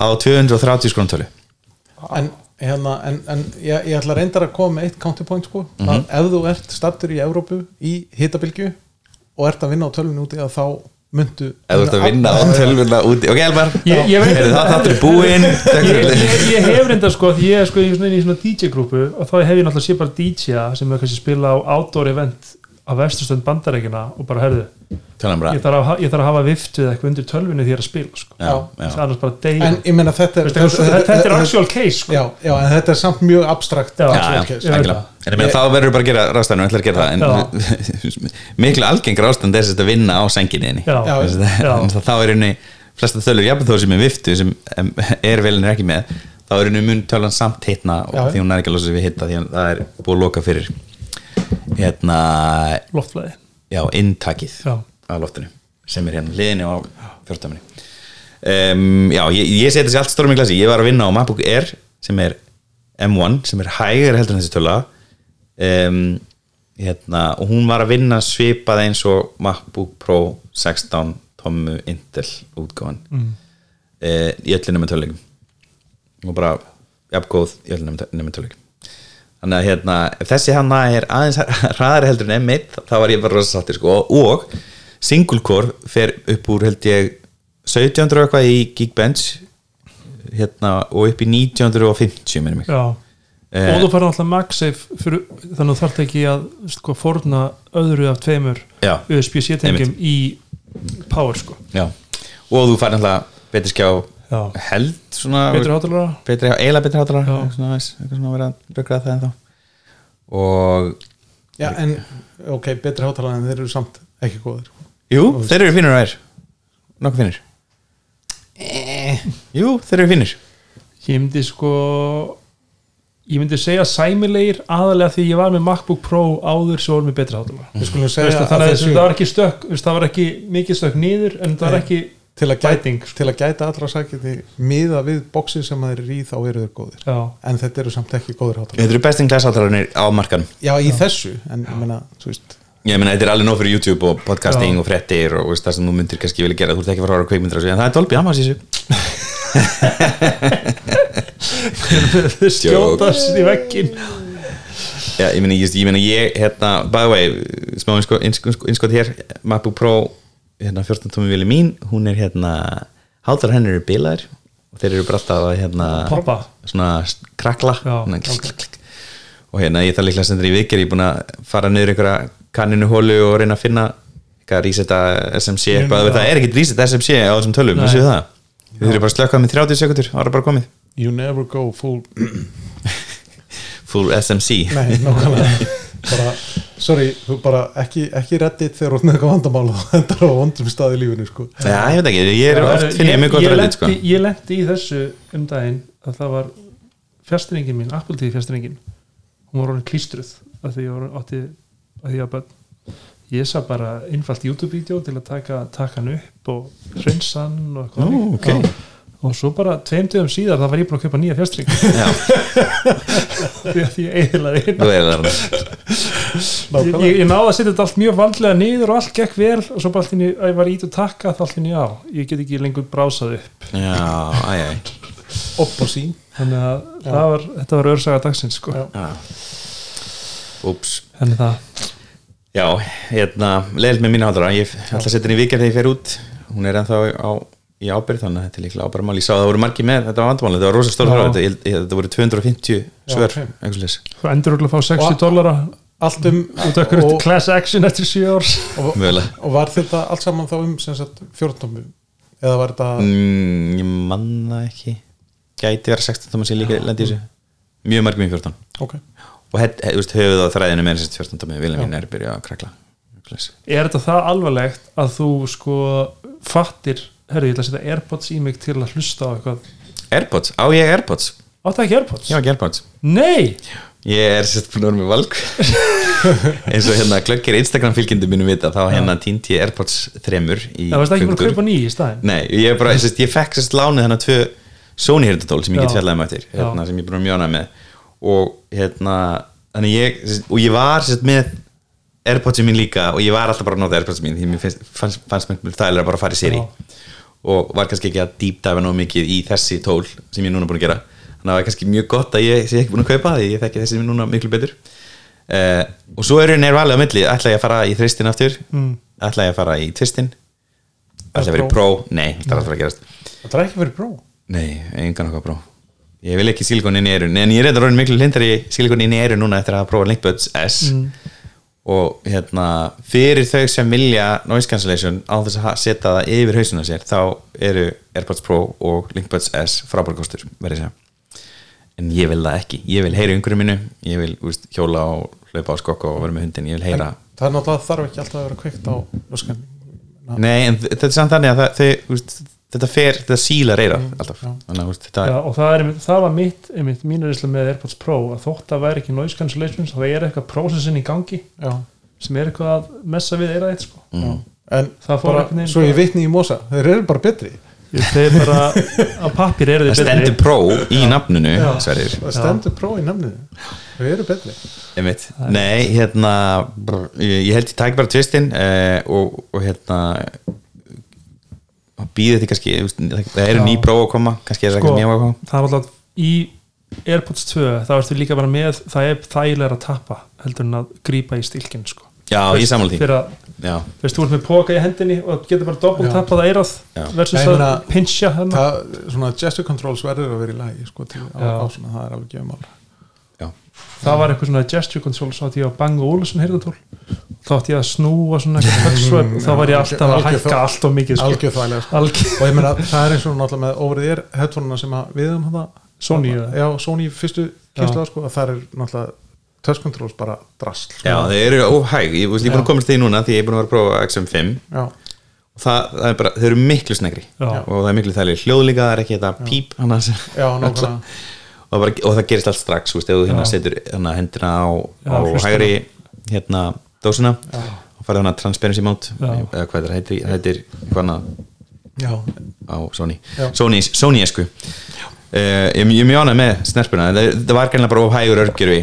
á 230 skrónum tölu en, hérna, en, en ég, ég ætla reyndar að koma með eitt counterpoint sko, Mhm. að ef þú ert stattur í Evrópu í hitabilgju og ert að vinna á tölvun úti að þá myndu ef þú ert að vinna á tölvuna úti ok Elmar, Ég- ég veit- er það þáttur búinn ég, fyrir. ég, ég hef reynda sko ég er sko í svona, í svona DJ-grúpu og þá hef ég náttúrulega sé bara DJ-a sem er kannski spila á outdoor event á vesturstönd bandarækina og bara herðu ég þarf að, ég þarf að hafa viftið eitthvað undir tölvinu því að spila sko. já, já. annars bara deyja. En ég meina þetta, þetta, þetta er actual case sko. já, já, en þetta er samt mjög abstrakt þá verður bara að gera ráðstæðinu ætlar að gera það en miklu algengur ástand er þetta að vinna á senginni þá er henni flesta tölur, jafnveg þó sem er viftu sem em, er velin er ekki með þá er henni mun tölan samt hitna og Já. því hún er ekki að losa sig við hitta því að það er búið að loka fyrir hérna loftflæði já, inntakið af loftinu sem er hérna hliðinni á fjórtaminni um, já, ég, ég seti þessi allt stórum í glasi ég var að vinna á MacBook Air sem er M1 sem er hægari heldur en þessi töla. Um, hérna, og hún var að vinna svipað eins og MacBook Pro 16 tommu Intel útgáfan. Mm. í öllinu með töluleikum. Og bara jafngóð í öllinu með töluleikum þannig að hérna, þessi hana er aðeins hraðari heldur en M1 þá var ég bara rosa sattir sko og single core fer upp úr held ég 1700 og eitthvað í Geekbench hérna, og upp í 1950 minnum mig Já. Eh. og þú fara alltaf MagSafe fyrir, þannig að þú þarf ekki að sko, forna öðru af tveimur. USB-C tengjum í power sko. Já. og þú fær náttúrulega betri skjá Já. Held svona betri hátalara? Betri, eiginlega betri hátalara svona, svona að vera að rökraða það ennþá. Og já, en ok, betri hátalara en þeir eru samt ekki góðir jú, þeir eru finnur að er nokkuð finnir eh. jú, þeir eru finnir ég myndi sko ég myndi segja sæmilegir aðalega því ég var með MacBook Pro áður sem voru með betri hátalara. Það var ekki stökk það var ekki mikið stökk niður en það var ekki til að, sko. til að gæta allra sækiti miða við bóksið sem þeir eru í þá eru þeir góðir. Já, en þetta eru samt ekki góðir hátalara Þetta eru besting glæsháttalarnir á markanum. Já, í þessu, en ég meina, þú veist. Ég meina, þetta er alveg nóg fyrir YouTube og podcasting Já. og frettir og veist, það sem þú myndir kannski vilja gera, þú ert ekki fara að horfa á kveikmyndir og svo, en það er Dolby Atmos í þessu. Skjótast í vekkin Já, ég meina, ég, ég, meina, ég hérna, by the way, smá innskot, innskot, innskot hér, MacBook Pro hérna, 14 tómi vili mín, hún er hérna, hátar hennar eru bilaðir og þeir eru bara alltaf að hérna Poppa. svona krakla Já, svona, klik, klik, klik. og hérna ég þarf líklega að senda í vikir, ég er búin að fara niður einhverja kanninu hólu og reyna að finna eitthvað resetta SMC Ég eitthvað, meina- það er ekkert resetta SMC á þessum tölum, Nei. vissu það? Þið þurfum bara að slökka með 30 sekundur, það er bara komið? You never go full full SMC nei, nákvæmlega bara, sorry, þú bara ekki, ekki reddit þegar þú ert með eitthvað vandamál og þetta er á vondum stað í lífinu sko. Já, ég veit ekki, ég er oft finn ég mjög gott reddit sko. ég lendi í þessu um daginn að það var fjastringin mín, Apple TV fjastringin hún var orðin klístruð að því ég var átti að því að börn ég sá bara einfalt YouTube-vídeó til að taka, taka hann upp og hreinsa hann og eitthvað Ó, ok. Og svo bara tveim dögum síðar það var ég búin að kaupa nýja fjastring Já, því að ég eiginlega er ég, ég, ég náði að setja þetta allt mjög vandlega niður og allt gekk vel og svo bara allt inn í, að ég var ít að taka það allt inn í á ég get ekki lengur brásað upp. Já, æj, æj upp og sín. Þannig að það var, þetta var örsaga dagsins sko. Já. Úps. Þannig það. Já, hérna, leiðilt með mínu haldara ég ætla að setja henni í vikar þegar ég fer út. Hún er ennþá á, í ábyrð þannig að þetta er líklega ábyrðmál, ég sá að það voru margir með þetta vandamál, þetta var rosa stór hraða þetta, þetta voru 250 svör þú endur örugglega að fá 60 Og- dólara allt um og, class action eftir 7 árs og, og var þetta allt saman þá um sem sagt 14 eða var þetta mm, ég manna ekki. Gæti vera 16 þá maður sé líka lendi í þessu. Mjög margir mjög 14 ok, og höfuð á þræðinu með þessi 14 með vilja mín er byrjað að krakla. Er þetta það alvarlegt að þú sko fattir herru ég ætla að setja Airpods í mig til að hlusta á eitthvað. Airpods, á ég Airpods? Áttu ekki Airpods? ég á ekki Airpods. Nei, Ég er sett búin að vera með valg eins og hérna glöggir Instagram fylgjandi mínum vita þá hérna týndi ég Airpods þremur það varst ekki búin að kaupa nýji í staðin Nei, ég, bara, sest, ég fekk sérst lánið hérna tvö Sony hirtutól sem ég get Já. fjallaði með eftir hérna, Já. sem ég er búin að mjóna með. Og hérna ég, sest, og ég var sérst með Airpodsin mín líka og ég var alltaf bara að nota Airpodsin mín því mér fannst, mér þægilega bara að fara í séri Já. Og var kannski ekki að deep dive nóg mikið í þessi tól sem ég er núna búin að gera. Þannig að það var kannski mjög gott að ég sé ekki búin að kaupa því ég þekki þessi núna miklu betur. Uh, og svo er henni valið á milli ætla ég að fara í þristin aftur? Mm. ætla ég að fara í tvistin ætla ég að vera í pro, nei, það er alltaf að gerast. Það er ekki verið bró nei, engan okkar pro. Ég vil ekki silikon inn í erun en ég er orðin miklu lindar í silikon inn í erun núna eftir að hafa prófað Linkbuds S og hérna fyrir þau sem vilja noise cancellation á þess að setja það yfir hausuna sér þá eru AirPods Pro og Linkbuds S frábærkostur verið segja. En ég vil það ekki, ég vil heyra umhverju mínu. Ég vil úst, hjóla og hlaupa á skokk og vera með hundin, ég vil heyra. Það er náttúrulega þarf ekki alltaf að vera kveikt á Nei, en þetta er samt þannig að það, þau, úst, þetta fer, þetta sílar eirað alltaf, já. þannig úst, þetta Já, og það, er, það var mitt, einmitt, mínu reynsla með AirPods Pro að þótt að væri ekki noise cancellation þá er eitthvað processin í gangi já, sem er eitthvað að messa við eirað eitt sko. já. en Það fór bara, svo ég vitni í Mosa þeir eru bara betri. Ég- þeir bara á pappir eru það þið stendur betri Pro í Sverrir? Það stendur pró í nafninu. Þau eru betri. Einmitt. Nei, hérna brr, ég, ég held ég tæk bara tvistinn uh, og, og hérna býði þetta kannski þú veist, það eru ný próf að koma kannski er það sko, ekki nýja að koma. það var alltaf í AirPods 2 þá ertu líka bara með það er þægilega að tappa heldur en að grípa í stilkin sko. Já, ég sammála því. fyrir að, Já, veist, þú ert með póka í hendinni og getur bara Já. tappað eirað Já. versus að pincha hennar það, svona gesture controls verður að vera í lagi sko, til, á, á svona, það er alveg gefum já, það var eitthvað svona gesture control svo átti ég á Bang Olufsen heyrðatól þá átti ég að snúa svona eitthvað þá var ég alltaf að hækka allt og mikið sko. algjör sko. Algjör. og ég meina það er eins og náttúrulega með over the air headphone sem að við um það Sony, eða? já, Sony fyrstu kynslu sko, að það er náttúrulega touch controls bara drast sko. já þeir eru óhæg. Ég, er búin að komast því núna því ég er búin að vera að prófa XM5 já, og það, það er bara, þeir eru miklu snegri og það er miklu þægilega hljóðlíka það er ekki þetta píp hana, sem- já, og, bara, og það gerist allt strax úst, ef þú hérna setur hérna, hendina á, Já, á hægri hérna dósina og farið hana transparency mode Já. eða hvað það heitir, heitir hana? Já, á Sony. Sony, Sony esku. Uh, ég, ég er mjög ánægð með snerpuna það, það var gæmlega bara of hægur örgjur við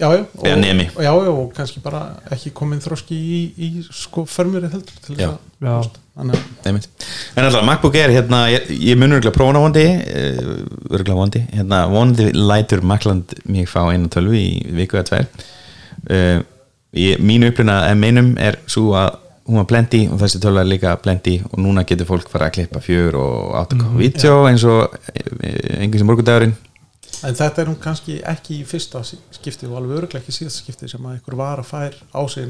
já, já, og, já, já, og kannski bara ekki komin þroski í, í sko förmurið heldur til Já. þess að Að en alltaf MacBook Air hérna, ég, ég mun örgulega prófuna vondi örgulega vondi hérna, vondi lætur Macland mig fá einu tölvu í viku eða tvær. Uh, ég, mínu að meinum er svo að hún var blendi og þessi tölva er líka blendi og núna getur fólk fara að klippa fjör og 8K Mhm. vídeo eins og eh, sem morgundagurinn. En þetta er hún kannski ekki í fyrsta skipti og alveg öruglega ekki síðasta skipti sem að ykkur var að fær á sig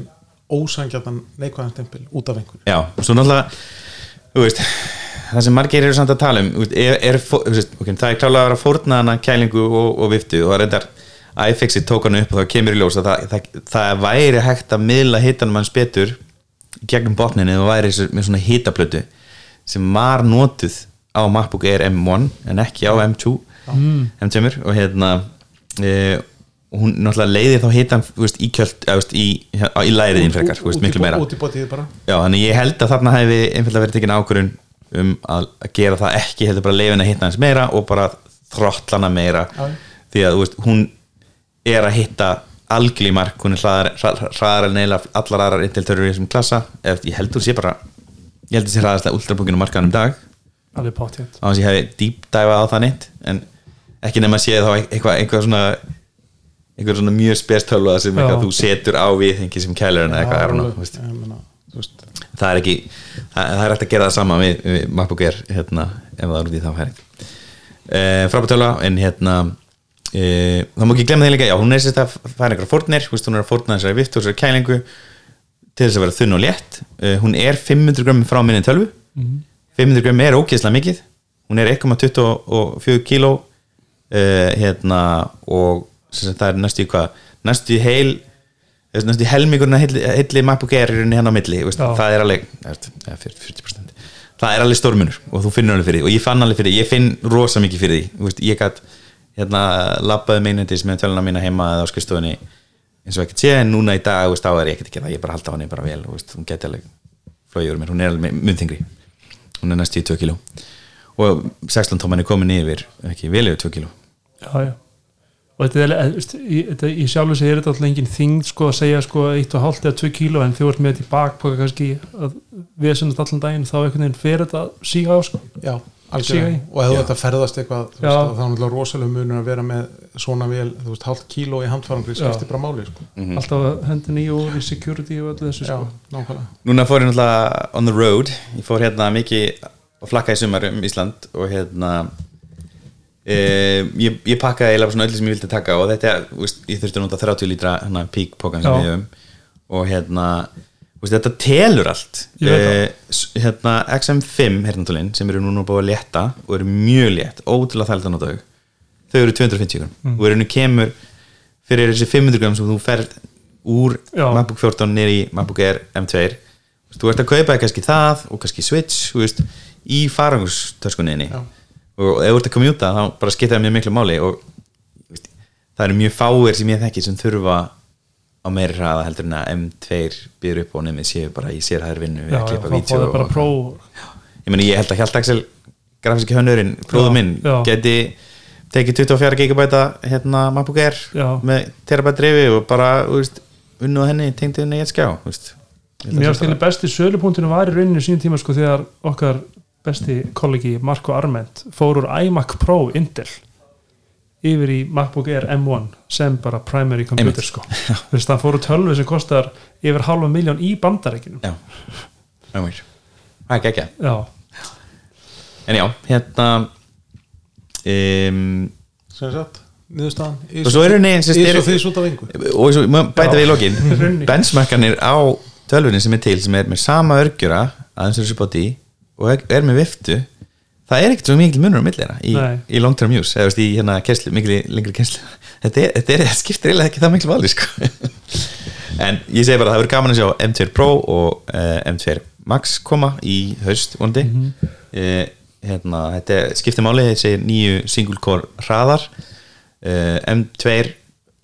ósangjarnan neikvæðan stempil út af einhverju. Já, og svo náttúrulega þú veist, það sem margir eru samt að tala um er, er, veist, okay, það er klálega að vera að fórna hana kælingu og, og viftu og það reyndar iFixit tók hann upp og það kemur í ljós að það, það, það væri hægt að miðla hitanum hans betur gegnum botninu og væri með svona hitaplötu sem var notuð á MacBook Air M1 en ekki á M2 M2 og hérna e, og hún náttúrulega leiði þá hitan veist, í kjöld, eða, veist, í, í læriðin frekar, þú veist, miklu meira. út í bótið bara. Já, þannig ég held að þarna hefði einfallega verið tekin ákvörun um að, gera það ekki heldur bara leifin að hitta hans meira og bara þrottlana meira. Já. því að hún er að hitta algjörl í mark, hún er hraðar, hraðar, hraðar en eila allar aðrar inteltörur í þessum klassa. Ég held þú sé bara ég held að sé hraðast að ultrabúkinu markaðan um dag. Alveg pátíðan á þess að ég hefði dýpdæfa á það neitt en ekki nema að sé þá eitthvað, eitthvað svona eitthvað svona mjög spestölvað sem eitthvað þú setur á við þengi sem kælur en eitthvað er hún veist, það er ekki það, það er hægt að gera það sama við, við MacBook Air hérna, ef það er út í þá færing. E, frábært en hérna e, það má ekki glemma því líka já, hún er sérst að færa einhverja fórnir hún er að fórna þessari vift og þessari kælingu til þess að vera þunn og létt. E, hún er 500 grömm frá minni tölvu. 500 grömm er ógeðslega mikið. Hún er 1,24 kíló hérna og það er næstu í hvað næstu í heil næstu í helmingurinn að heilli, heilli Air er hérna á milli veist, það er alveg ja, 40% það er alveg stórmunur og þú finnur alveg fyrir því og ég fann alveg fyrir því, ég finn rosa mikið fyrir því veist, ég gætt hérna labbaði meinundis með töluna mína heima eða á skrifstofunni eins og ekkert sé en núna í dag veist, er ég ekkert að gera það, ég bara halda á henni bara vel hún geti alveg flóið úr mér, hún er alveg munþingri hún er næstu í 2 kíló. Og 16 tóman er komin yfir ekki vel yfir 2 kíló. Já, já. Og þetta er í, þetta, í sjálfu sig er þetta alltaf engin þingd sko að segja sko 1,5 eða 2 kíló en þú ert með þetta í bakpoka kannski að við sundast allan daginn þá einhvern veginn fer þetta að síga á sko. Já, Síga algjörlega. í. og ef þú þetta ferðast eitthvað þú Já. veist, þá er náttúrulega rosalega munur að vera með svona vel, þú veist, hálft kíló í handfarangri skiptir bara máli, sko. Alltaf hendin í og í security og öllu þessu já, sko. nákvæmlega. Núna fór ég náttúrulega on the road. Ég fór hérna mikið að flakka í sumar um Ísland og hérna e, ég, ég pakkaði eiginlega svona öllu sem ég vildi taka og þetta, veist, ég þurfti að nota 30 lítra hérna, pík pókan sem við höfum. Og hérna, veist, þetta telur allt. S- hérna XM5 hernatólin sem eru núna búið að létta og eru mjög létt, ótrúlega þælt að nota þau. Þau eru 250 gram. Mm. og eru nú kemur fyrir þessi 500 gram sem þú ferð úr Já. MacBook 14 nýri í MacBook Air M2 Þú ert að kaupa kannski það og kannski Switch veist, í farangustöskunniðinni Já. Og ef þú ert að komjúta þá bara skipta það mjög miklu máli og veist, það eru mjög fáir sem ég þekki sem þurfa á meiri hraða heldur en að M2 býður upp og nefnir séu bara í sérhæður vinnu við að klippa pró ég meni ég held að Hjaltaxel grafíski hönnurinn, bróður Já, minn já. geti tekið 24 gigabæta hérna MacBook Air Já. með terabæt drifi og bara þú veist, unnu á henni, tengdi henni í eitt skjá mér finnst bara- besti sölupunktinu var í rauninu sín tíma sko þegar okkar besti kollegi Marko Arment fór úr iMac Pro Intel yfir í MacBook Air M1 sem bara primary computer sko. Þú veist það fór úr tölvu sem kostar yfir halva miljón í bandarækjunum já, er ekki ekki já, en já, hérna um, sem sagt, niðurstaðan og svo eru neins Ís og þís út af engu. Og svo bæta við í lokin. Benchmarkanir á tölvunni sem er til sem er með sama örgjura aðeins er support í og er- með viftu það er ekkert svo mikil munur á millina í, í long term use eða í hérna kesslu, mikil lengri kesslu þetta, er, þetta, er, þetta skiptir eiginlega ekki það mikil vali sko. en ég segi bara að það verður gaman að sjá M2 Pro og uh, M2 Max koma í haust vondi mm hérna, þetta skiptir máli þessi nýju single core hraðar. Uh, M2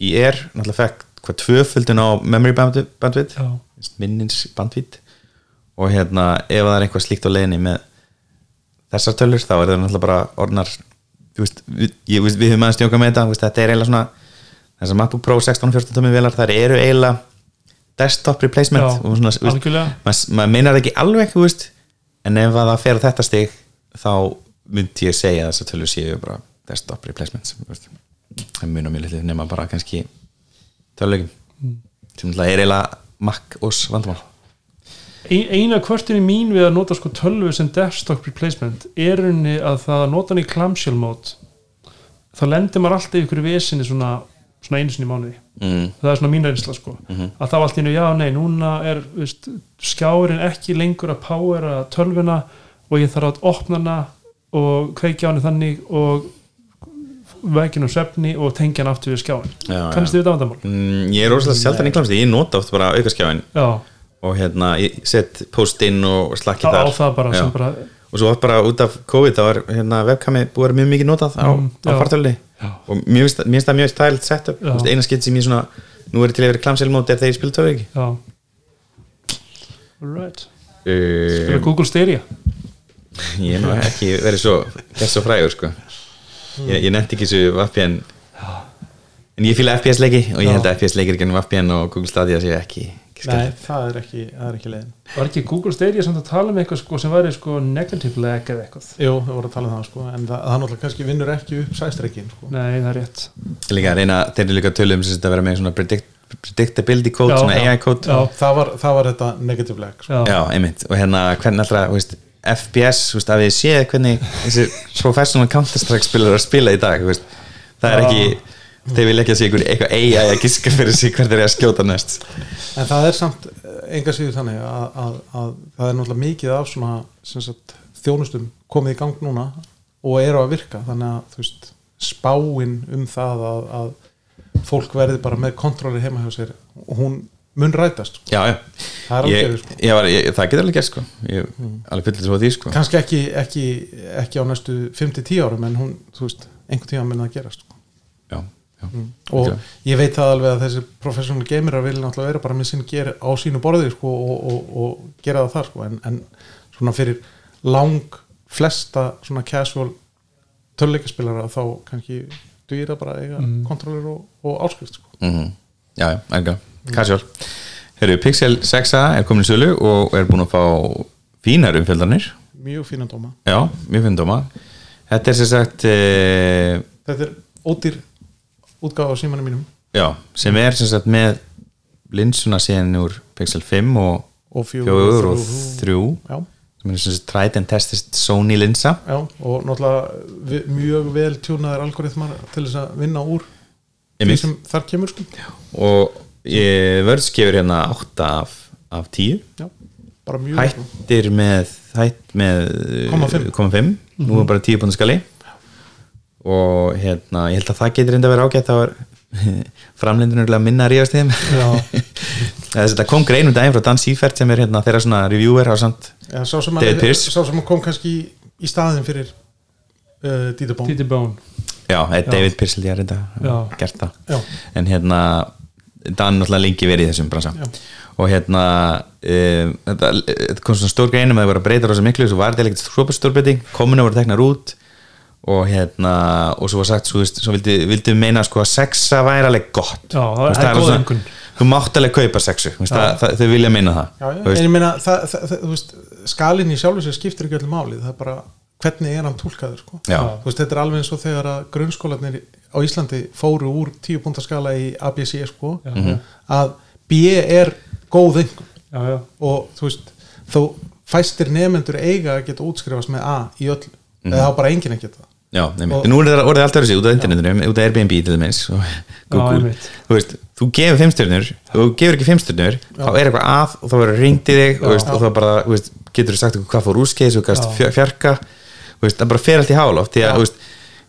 í Air náttúrulega fekk hvað tvöföldun á memory já, minnins bandwidth og hérna ef það er eitthvað slíkt á leiðinni með þessar tölur þá er það náttúrulega bara orðnar veist, við, ég, við, við höfum aðeins stjóka með þetta veist, þetta er eiginlega svona þessar MacBook Pro 16 og 14 tómi velar þar eru eiginlega desktop replacement Já, og svona, veist, maður mað meinar ekki alveg en ef að það fer á þetta stig þá myndi ég segja þessar tölur séu bara desktop veist. það munar mjög litlu nema bara kannski töluleikin Mm. sem er eiginlega Mac OS vandamál Ein, eina kvörtinni mín við að nota sko tölvu sem desktop replacement er unni að það að nota hann í clamshell mode. Þá lendir maður alltaf í ykkur vesinni svona, svona einu sinni í mánuði. Mm. það er svona mín reynsla sko. Að þá allt í hennu, já nei, núna er veist, skjárin ekki lengur að powera tölvuna og ég þarf að opna hana og kveikja á henni þannig og vekja um svefni og tengja hann aftur við skjáin Já, já. kannast þið við það vandamál? Mm, ég er rosalega sjaldan í klamsti, ég nota oft bara aukaskjáin Já, og hérna, ég set post inn og slakki þar. það bara bara og svo bara út af COVID þá er hérna, webkami búið að vera mjög mikið notað á, Mm, á já. fartölunni og mér finnst það- mjög stælt setup. Já. Þú veist, eina skitt sem ég svona nú er til að vera klamselmóti er þegar ég spila tölvu ekki Alright. Uh, Spila Google Stadia. ég er nú ekki verið svo gert svo frægur sko. Ég, ég nefndi ekki þessu VPN en ég fíla FPS leiki og ég held að FPS leikir gennum VPN og Google Stadia séu ekki Nei, það er ekki, það er ekki leiðin. Var ekki Google Stadia samt að tala um eitthvað sko, sem væri sko negative lag eða eitthvað? Jú, við vorum að tala um það sko en það, það náttúrulega kannski vinnur ekki upp sæstreikin sko. Nei, það er rétt. Líka reyna, þeir eru líka að tölu um sem sagt að vera með svona predict, predictability code, Já, svona já. AI code. Já, það, var, það var þetta negative lag sko. já, Já, einmitt, og hérna hvernig alltaf, þú veist, FPS, þú veist, að við séð hvernig þessi professional Counter-Strike spilar að spila í dag, þú veist, það er ekki þeir vilja ekki að sé einhver eitthvað AI að giska fyrir sig hvert er að skjóta næst. En það er samt eh, enga síður þannig að, að, að það er náttúrulega mikið af svona sagt, þjónustum komið í gang núna og eru að virka. Þannig að veist, spáin um það að, að fólk verði bara með kontróli heima hjá sér og hún mun rætast sko. Já, já, það ég, sko. ég var, ég, það getur alveg gert sko. Ég alveg fyllir svo á því sko. Kannski ekki, ekki, ekki á næstu 5-10 árum en hún, þú veist, einhvern tíma mun það gerast já, og Ok. ég veit það alveg að þessi professional gamerar vilja náttúrulega vera bara með sinn ger á sínu borði sko, og, og, og gera það þar sko. en, en svona fyrir lang flesta svona casual töluleikaspilara þá kannski það bara eiga mm. kontrollir og, og áskrift sko. mm já, já, enga, casual Herru, Pixel 6a er komin í sölu og er búin að fá fínar umfjöldanir mjög fína dóma Já, mjög finn dóma Þetta er sem sagt e, þetta er ódýr útgáfa á símanum mínum. Já, sem er sem sagt með linsuna síðan úr Pixel 5 og og 4 og 3 já, sem er sagt tried and tested Sony linsa. Já, og náttúrulega mjög vel tjúnaðir algoritmar til þess að vinna úr því sem þar kemur sko. og ég vörðs gefur hérna 8 af, af 10 já, hættir með hætt með Komma fimm. 0,5 nú er bara 10 pundar skali og hérna ég held að það getur reynda að vera ágætt þá er framlindunurlega minna að ríðast þeim þetta kom grein um daginn frá Dan Seifert sem er hérna þeirra svona reviewer á samt Já, sá, sem David Pearce. sá sem kom kannski í, í staðin fyrir uh, Dieter Bón já, eða David Pearce held ég að reynda Já. gert það Já. en hérna Dan náttúrulega lengi verið í þessum bransa Já. og hérna um, þetta, þetta kom svona stór greinum að það voru að breyta rosa miklu svo var þetta ekkert hrópa stórbreyting kominu voru teknar út og hérna og svo var sagt, svo, veist, svo vildi, vildi meina sko að sexa væri alveg gott. Já, það Þú er góð svona- einkunn. þú mátt alveg kaupa sexu þú þau vilja meina það Já, já, Þú en ég meina það, það, það, þú veist, skalinn í sjálfu sér skiptir ekki öllu máli, það er bara hvernig er hann túlkaður sko. Já. þú veist, þetta er alveg eins og þegar að grunnskólanir á Íslandi fóru úr 10 púnta skala í ABC sko, að B er góð já, og þú veist, þó fæstir nefnendur eiga að geta útskrifast með A í öllu, eða þá bara enginn að geta það Já, nefnir. Og- nú er það orðið allt öðru sig út af internetinu, út af Airbnb til dæmis og Google, einmitt. þú veist þú gefur fimmstjörnur, þú gefur ekki fimmstjörnur þá er eitthvað að og þá verður ringt í þig og, veist, og þá bara, veist, getur þú sagt eitthvað hvað fór úrskeis og gæst Já. fjarka veist, það bara fer allt í háloft því að, þú veist,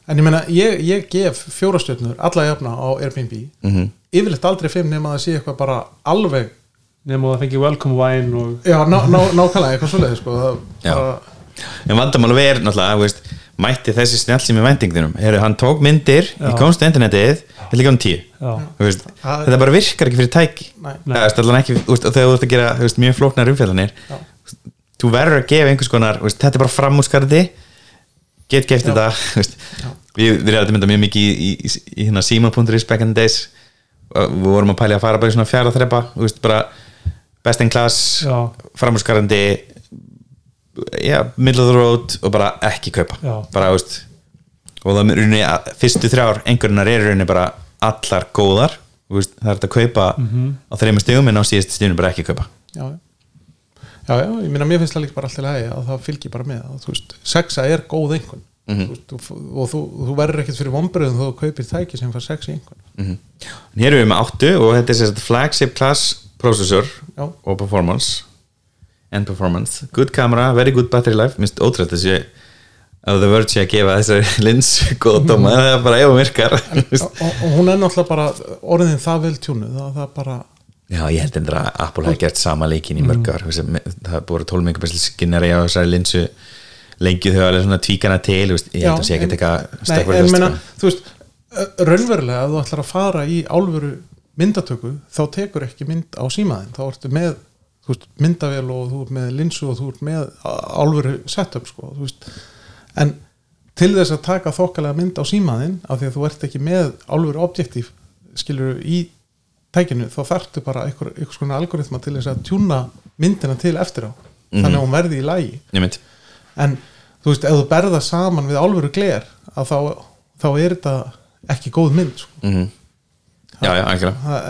En ég meina, ég, ég gef fjórastjörnur alla jafna á Airbnb Mhm. yfirleitt aldrei fimm nema að það sé eitthvað bara alveg nema að það fengi welcome wine og já, ná, ná, nákvæmlega eitthvað svoleiði sko. það Já. bara, en vandamál er náttúrulega, mætti þessi er væntingðinum, Heru, hann tók myndir Já. í komstu internetið, ég líka um tíu. Já, Þú veist, þetta bara virkar ekki fyrir tæki. Er ekki, þú veist, og þegar þú ert að gera þú veist, mjög flóknar umfjallanir Já. þú verður að gefa einhvers konar þú veist, þetta er bara framúskarði get geft þetta þú veist. við, erum að mynda mjög mikið í, í, í, í hérna Simon.is back in the days. Við vorum að pæli að fara bara í svona fjara þrepa þú veist, bara best in class Já. Já, middle of the road og bara ekki kaupa. Já. bara, veist og það er rauninni að fyrstu þrjár einhverjunar eru rauninni bara allar góðar. Veist, það er þetta að kaupa á þreymur stigum en á síðustu stigum bara ekki kaupa. Já, já. já, ég meina mér finnst það líka bara alltaf lægi að það fylgir bara með að, veist, sexa er góð einhvern Mhm. þú veist, þú, og þú, þú verður ekkert fyrir vombriðum þú kaupir tæki sem fær sex í einhvern En Hér erum við með 8 og þetta er flagship class processor og performance and performance, good camera, very good battery life. Minnst ótrútt þessi að The Verge sé að gefa þessari lins góða dóma, það er bara ef hún virkar. Og, og hún er náttúrulega bara orðin það vel tjúnuð það, það er bara Já, ég held endur að Apple hafi gert sama leikin í mörg ár. Mm. það búið 12 megapixel skinnari á þessari linsu. Lengi þau alveg svona tvíkana til veist, ég held að sé ekki eitthvað meina, þú veist ö- raunverulega ef þú ætlar að fara í álveru myndatöku þá tekur ekki mynd á símaðin þá ertu með þú veist, myndavél og þú ert með linsu og þú ert með álveru setup sko, þú veist. En til þess að taka þokkalega mynd á símaðin af því að þú ert ekki með álveru objektív skilur í tækinu þá þarftu bara einhver, einhvers konar algoritma til þess að tjúna myndina til eftir á. Þannig að hún verði í lægi mynd, en þú veist, ef þú berða saman við álveru gler að þá, þá er þetta ekki góð mynd sko. mm Já, já,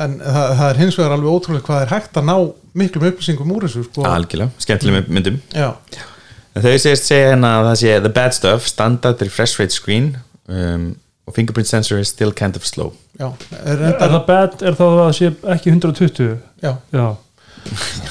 en það, það er hins vegar alveg ótrúlega hvað er hægt að ná miklum upplýsingum úr þessu sko. Algjörlega, skemmtileg með myndum. Já, En Þau segist segja hérna að það sé the bad stuff, standard refresh rate screen um, og fingerprint sensor is still kind of slow. Já, er Er reyndar, það bad, er það að það sé ekki 120? já, Já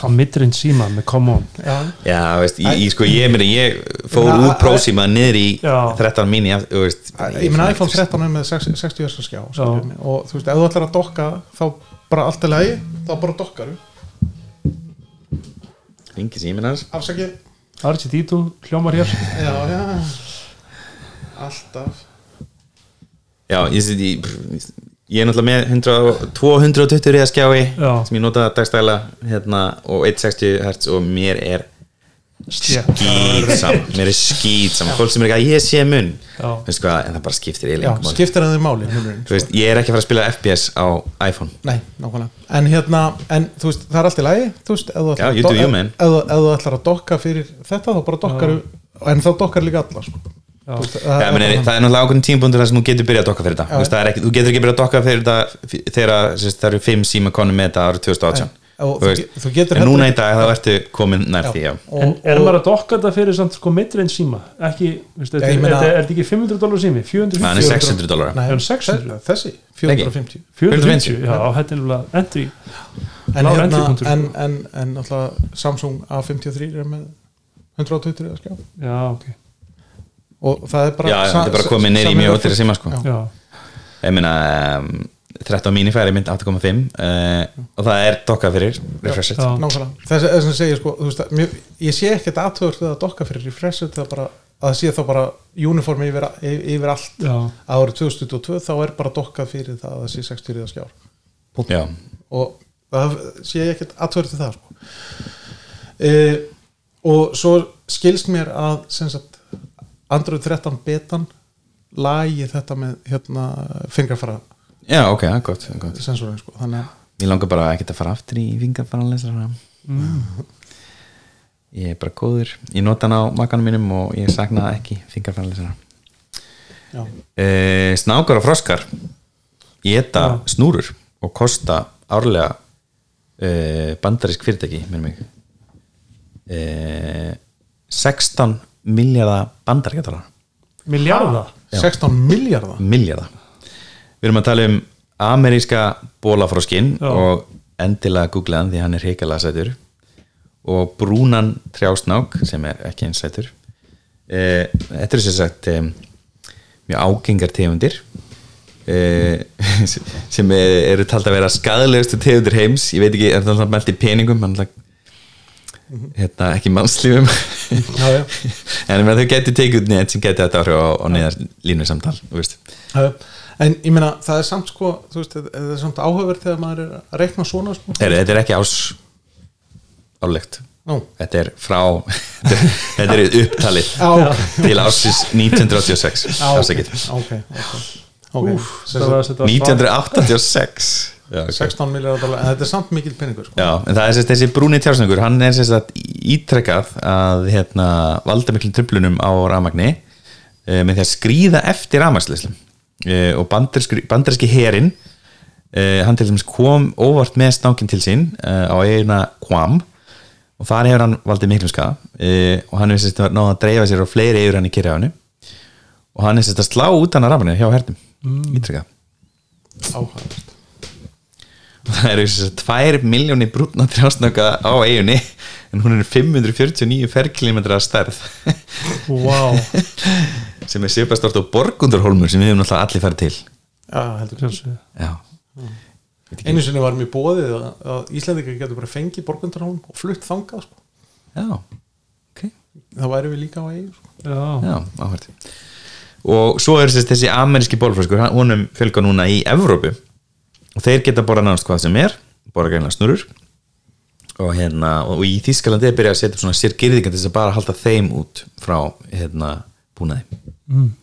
á midrinn síma með come on. Já, Já, veist, ég, ég, sko, ég, meina, ég fór Ég úr prósíma niður í Já. 13 mini af- þú veist, ég meina iPhone 13 er með 60 60 Hz skjá og þú veist, ef þú ætlar að dokka þá bara allt er lagi, þá bara dokkaru Ringi síminn hans. Afsakið, R2D2 hljómar hér. Já, já. Alltaf. Já, ég, ég, ég er náttúrulega með 100, 220 riða skjái Já. sem ég nota dagstæla hérna, og 160 Hz og mér er skýtsam mér er skýtsam, fólk sem er ekki að ég sé mun. Veistu hvað, en það bara skiptir eiginlega engu máli. skiptir að þið máli veist, ég er ekki að fara að spila FPS á iPhone. Nei, nákvæmlega. En hérna, en þú veist, það er allt í lagi Þú veist, ef þú ætlar að að dokka fyrir þetta þá bara dokkar En þá dokkar líka alla sko. Veist, það, meni, það er náttúrulega ákveðin tímpúndur þar sem þú getur byrjað að dokka fyrir þetta. Veist, það er ekki, þú getur ekki byrjað að dokka fyrir þetta þegar það eru fimm síma konum með þetta árið 2018 Nei, og Þú þú veist, ge- þú getur en núna í dag þá ertu komin nær því já. og, En er maður að dokka þetta fyrir samt sko midrinn síma? Ekki, veist, Já, er, þetta ekki 500 dólar sími? 450? Nei, hann er 600 dólar Nei, Er hann 600? Þessi, 450 450, já, þetta er nefnilega entry. En, hérna, sko. en, en náttúrulega Samsung A53 er með 120 eða skjá. Já, ok og það er bara Já, þetta er bara komið í mjög ótýra síma sko. Já, Ég meina um, 13 mini færi mynd 8.5 uh, og það er dokkað fyrir refresh it Já. nákvæmlega. Þess þess að segja sko, veist, að mjög, ég sé ekkert aðtöður við að dokka fyrir refresh það bara, að það sé þá bara uniform yfir, yfir allt já, að árið 2022 þá er bara dokkað fyrir það að það sé 60 ríða skjár. Já, og það sé ég ekkert aðtöður til það sko. e, og svo skilst mér að sem sagt, Android 13 betan lagi þetta með hérna, fingrafara já ok, gott, gott sensorin sko. þannig að Ég langar bara ekki að fara aftur í fingarfaralesara mm. Ég er bara góður Ég nota hann á makanum mínum og ég sakna ekki fingarfaralesara já, uh, Snákar og froskar Geta Já. snúrur og kosta árlega uh, bandarísk fyrirtæki með mig uh, 16 miljardar bandaríkjadala Miljarda 16 miljardar miljardar Við erum að tala um ameríska bólafroskinn Já. og endilega googlaðan því hann er heikalega sætur. Og brúnan trjásnák sem er ekki eins sætur. Eh, Þetta er sem sagt eh, mjög ágengar tegundir. Eh, sem er, eru tald að vera skadalegustu tegundir heims. Ég veit ekki, er það mælt í peningum? Hann hérna, ekki mannslífum já, já. en ég meina, þau getur tekið út net sem getur þetta áhrif á, á neðar línu samtal en ég meina það er samt sko þú veist, það er samt áhugaverð þegar maður er að reikna svona sko. Heru, þetta er ekki ás álegt Nú. þetta er frá þetta er, er upptalið Já. til ásins 1986 afsakið. ok, ok, okay. Setja svart- 1986 já, okay. 16 miljardar dólar en þetta er samt mikil peningur sko. já, en það er sérst þessi brúni tjársnöggur hann er sérst að ítrekkað að hérna, valda miklum tröflunum á ramagni e, með því að skrýða eftir ramagsleislum e, og banderski, herin e, hann til dæmis kom óvart með snákin til sín á eigina Quam og þar hefur hann valdið miklum skaða e, og hann er sérst að náða að dreifa sér á fleiri yfir hann í kyrjaðinu og hann er sérst að slá út hann að ramagni hjá hernum mm. ítrekkað áhæðast það eru þess að 2 miljónir brúna trjásnöka á eiginni en hún er 549 ferkilometra stærð. Wow, sem er sépastort á Borgundurholmur sem við hefum náttúrulega allir farið til. Já, heldur sjálfsögðu. já, Einu sinni var mér bóðið að, að Íslandingar getur bara fengið borgundarhólm og flutt þangað sko. já, ok. Það væri við líka á eigi sko. já, já, áhvert og svo er þess, þessi ameríski bólfræskur honum fjölga núna í Evrópu og þeir geta bara náðast hvað sem er bara gæna snurur og hérna, og í Þískalandi er byrjað að setja svona sér girðingar til þess að bara halda þeim út frá hérna búnaði.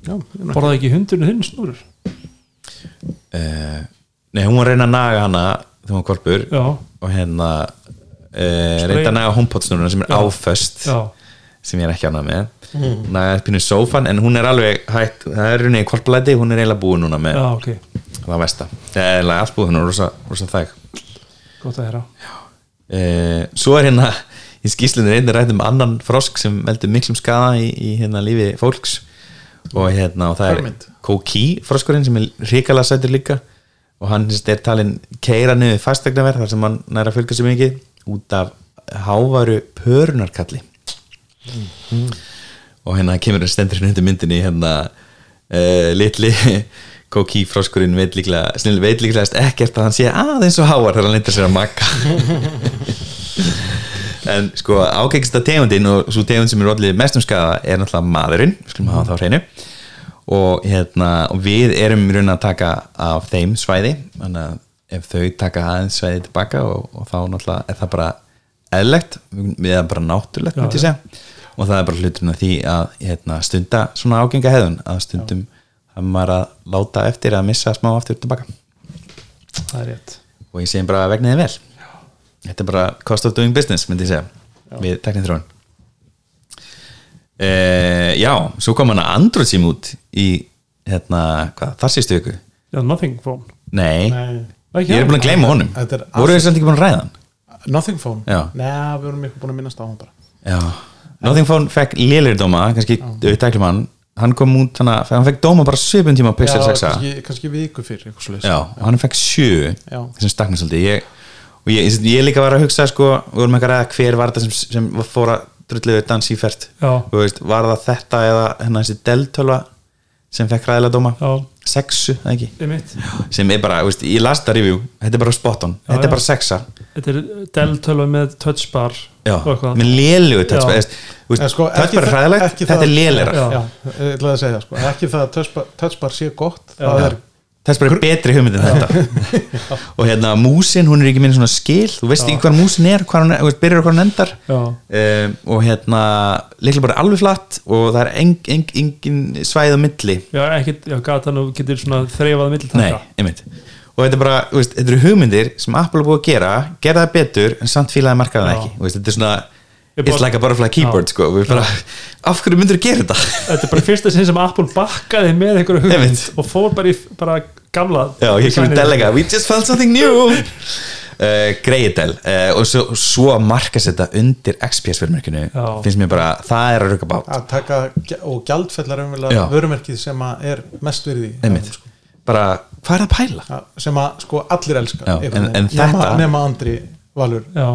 Já, ég er borðaði ekki hundurinn þinn snúrur uh, nei, hún var að reyna að naga hana þegar hún var korpur já, og hérna uh, reynda að naga homepot-snuruna sem er Já. áföst já, sem ég er ekki ánað með. Mm. naga pínu sófan en hún er alveg hætt það er runni í korpulæti, hún er eiginlega búin núna með já, ok. Það versta. Það er eiginlega allt búin, hún er rosa, rosa þæg. Gott að heyra. Uh, svo er hérna í skýslunni reyndir rætt um annan frosk sem veldur miklum skada í, í hérna lífi fólks. Og hérna og það er Koki froskurinn sem er ríkala sætur líka. Og hann er talin keira niður fastegnaverð þar sem hann næra fylgja sér mikið út af hávaru pörunarkalli og hérna kemur hann stendur hérna undir myndinni hérna uh, litli Koki froskurinn veit líklega ekkert að hann sé aðeins og hávar þegar hann lindir sér að makka en sko ágæksta tegundin og svo tegund sem er allir mestum skada er náttúrulega maðurinn, við skulum hafa það á hreinu. Og, hérna, við erum í raun að taka af þeim svæði ef þau taka aðeins svæði tilbaka og, og þá náttúrulega er það bara eðlegt, erum bara náttúrulegt myndi ég segja. Og það er bara hluturinn að því að hérna, stunda svona ágenga hefðun að stundum það maður að láta eftir að missa smá aftur tilbaka það er rétt. Og ég segi bara vegna þið vel. Þetta er bara cost of doing business myndi ég segja við teknið þróun uh, já, svo kom hann að Android sim út í hérna, hvað, þar sístu viku? Já, nothing phone. Nei, Nei. Ég er búin að gleyma honum. Voru þið samt ekki búin að ræða hann Nothing phone. Já. Nei, við vorum ekki búin að minnast á hann bara. Já, Nothing Phone fekk lélir dóma kannski auðvitaðklum hann. Hann kom út, hann, hann fekk dóma bara 7 tíma á Pixel 6 kannski, kannski viku fyrir eitthvað svoleiðis. já, hann fekk 7 Já. sem stakna svolítið. Ég, og ég, ég líka var að hugsa sko, við vorum ekki að ræða hver var þetta sem, sem fór að drulluðu dans í fært var það þetta eða hérna þessi deltölva sem fekk ræðilega dóma? Já, sexu, eða ekki sem er bara, veist, ég las það review þetta er bara spot on, þetta já. er bara sexa þetta er Dell-tölva með touchbar já, með lélugu touchbar sko, touchbar er það- hræðilegt, þetta er. Já, ég ætlaði að segja sko. ekki það að touchbar, touchbar sé gott Já. það er touchbar er betri hugmynd en þetta og hérna músin, hún er ekki minni svona skil. Þú veist ekki hvað músin er, hvað hún er, veist, byrjar hvað hún endar. Já, um, og hérna líklega bara alveg flatt og það er eng, eng, engin svæð á milli. Já, ekkert, já, gatan og getur svona þreifað Nei, millitaka einmitt. Og þetta er bara, veist, þetta eru hugmyndir sem Apple er búið að gera, gera það betur en samt fílaði markaðan Já. ekki, veist, þetta er svona it's like a butterfly keyboard, Já. sko bara, af hverju myndir þú gera þetta? þetta er bara fyrsta sinn sem Apple bakkaði með einhverju hugmynd og fór bara í bara gamla Já, ég kemur delega, we just found something new uh, Greið del uh, og svo, svo að marka þetta undir XPS-vermerkinu Já. finnst mér bara, það er að rukka bát að taka og gjaldfellar umvel vörumerkið sem að er mest virði einmitt, sko. bara, hvað er að pæla? Já, sem að sko allir elska Já, einhvern en- en veginn. nema, þetta- nema Andri Valur já,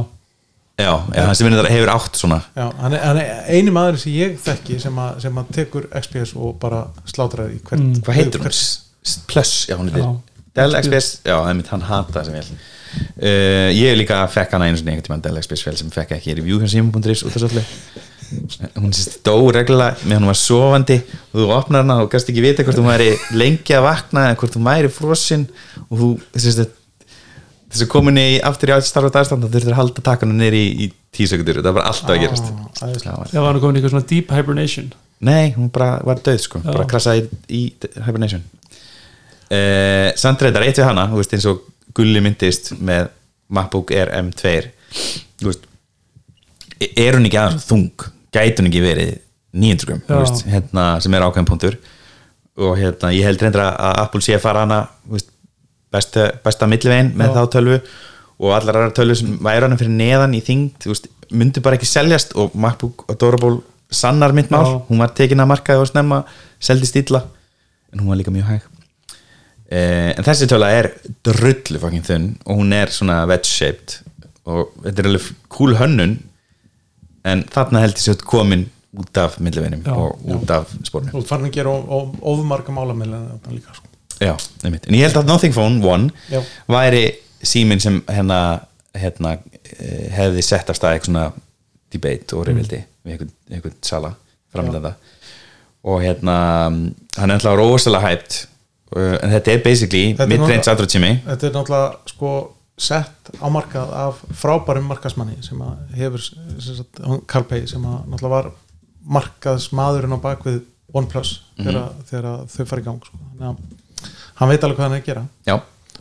Já, já, hann sem minnir hefur átt svona Já, hann er, hann er eini maður sem ég þekki sem að, sem að tekur XPS og bara slátrar í hvert Mm. hvað heitir hún? Plus, já hún heitir. Dell XPS, já, einmitt, hann hata það sem vel uh, ég líka fekk hana einu svona einhvern tímann Dell XPS vel sem fekk ekki review hjá Simon.is út þessu öllu hún sést dó reglulega með hún var sofandi og þú opnar hana og kannski ekki vita hvort hún væri lengi að vakna eða hvort hún væri frosinn og þú þess að komin í aftur í átt starfa dagstand þá þurftur að halda takkanu neyri í, í tíu sekundur það var alltaf að gerast. Ah, æðislegt. Það var- nú komin í eitthvað svona deep hibernation? Nei, hún bara var döð sko, Já. bara krassaði í, í hibernation. Samt reyndar eitt við hana, veist eins og Gulli myndist með MacBook Air M2 þú veist e- er hún ekki aðeins þung? Gæti hún ekki verið 900 grum Já. þú veist, hérna, sem er ákveðin punktur? Og hérna, ég held reyndar að Apple sé að fara hana veist, besta, besta millivegin með Já. þá tölvu og allar aðra tölvu sem væri hana fyrir neðan í veist, myndi bara ekki seljast og MacBook Adorable sannar myndmál Já. hún var tekin að markaði og snemma seldist illa en hún var líka mjög hæg eh, en þessi töla er drullu fucking þunn og hún er svona wedge shaped og þetta er alveg cool hönnun en þarna held ég sér komin út af millivinum Já, og út af spórnum og farin að gera ofmarga málamil líka sko. Já, einmitt. en ég held að Nothing Phone One Já. væri síminn sem hérna, hérna eh, hefði sett af stað eitthvað svona debate og reyfildi við einhvern, einhvern sala framlega og hérna hann er alltaf rosalega hæpt uh, en þetta er basically android sími þetta er náttúrulega sko sett á markað af frábærum markasmanni sem að hefur Carl Pei sem að náttúrulega var markaðsmaðurinn á bakvið OnePlus þegar, þegar þau fara í gang sko. þannig að hann veit alveg hvað hann er að gera. Já,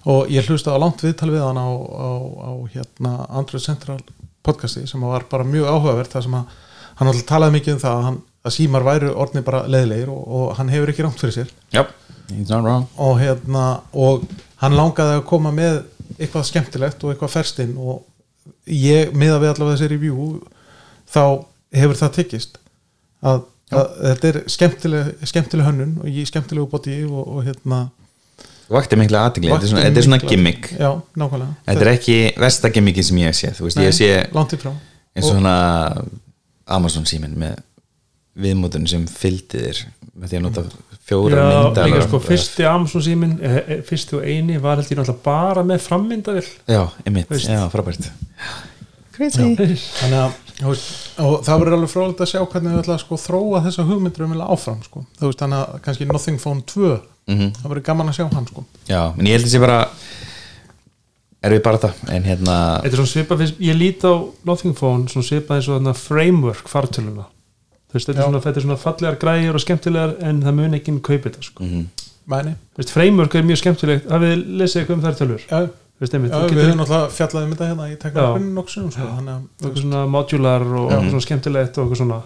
og ég hlusta á langt viðtal við hann á, á, á hérna Android Central podcasti sem var bara mjög áhugavert þar sem að hann alltaf talaði mikið um það að, hann, að símar væru orðni bara leðilegir og, og hann hefur ekki rámt fyrir sér. Já, it's not wrong. Og hérna og hann langaði að koma með eitthvað skemmtilegt og eitthvað ferstinn og ég, miða við allavega þessi review þá hefur það tekist að, að þetta er skemmtileg, skemmtileg hönnun og ég skemmtilegu bóti og, og hérna Vakti mikla aðtingli, þetta er svona, er gimmick. já, nákvæmlega. Þetta er ekki versta gimmickin sem ég hef séð Þú veist, ég sé langt í frá. eins og svona Amazon síminn með viðmótunum sem fylgdi þér með því að nota fjóra Já, myndalar líka sko, fyrsti Amazon símin fyrsti og eini var held ég náttúrulega bara með frammyndavill Já, einmitt, já, frábært. Crazy. Þannig að veist, og það verður alveg frólægt að sjá hvernig við ætla að sko, þróa þessa hugmyndur um áfram sko. þú veist þannig að kannski Nothing Phone 2 Mhm. það verður gaman að sjá hann sko. Já, en ég held að sé bara er við bara það en hérna, Þetta er svona svipað, ég lít á Nothing Phone svona svipað eins og þarna framework fartöluna. Þú veist, þetta er, svona, þetta er svona fallegar græjur og skemmtilegar en það mun ekki kaupa þetta sko. mhm. mæni. Þú veist, framework er mjög skemmtilegt. Hafið þið lesið eitthvað um þær tölur? Já, Þú veist, einmitt, já, við getur höfum náttúrulega fjallað um þetta hérna í teknarkunnin nokksum sko, eitthvað svona modular og Já. svona skemmtilegt og eitthvað svona.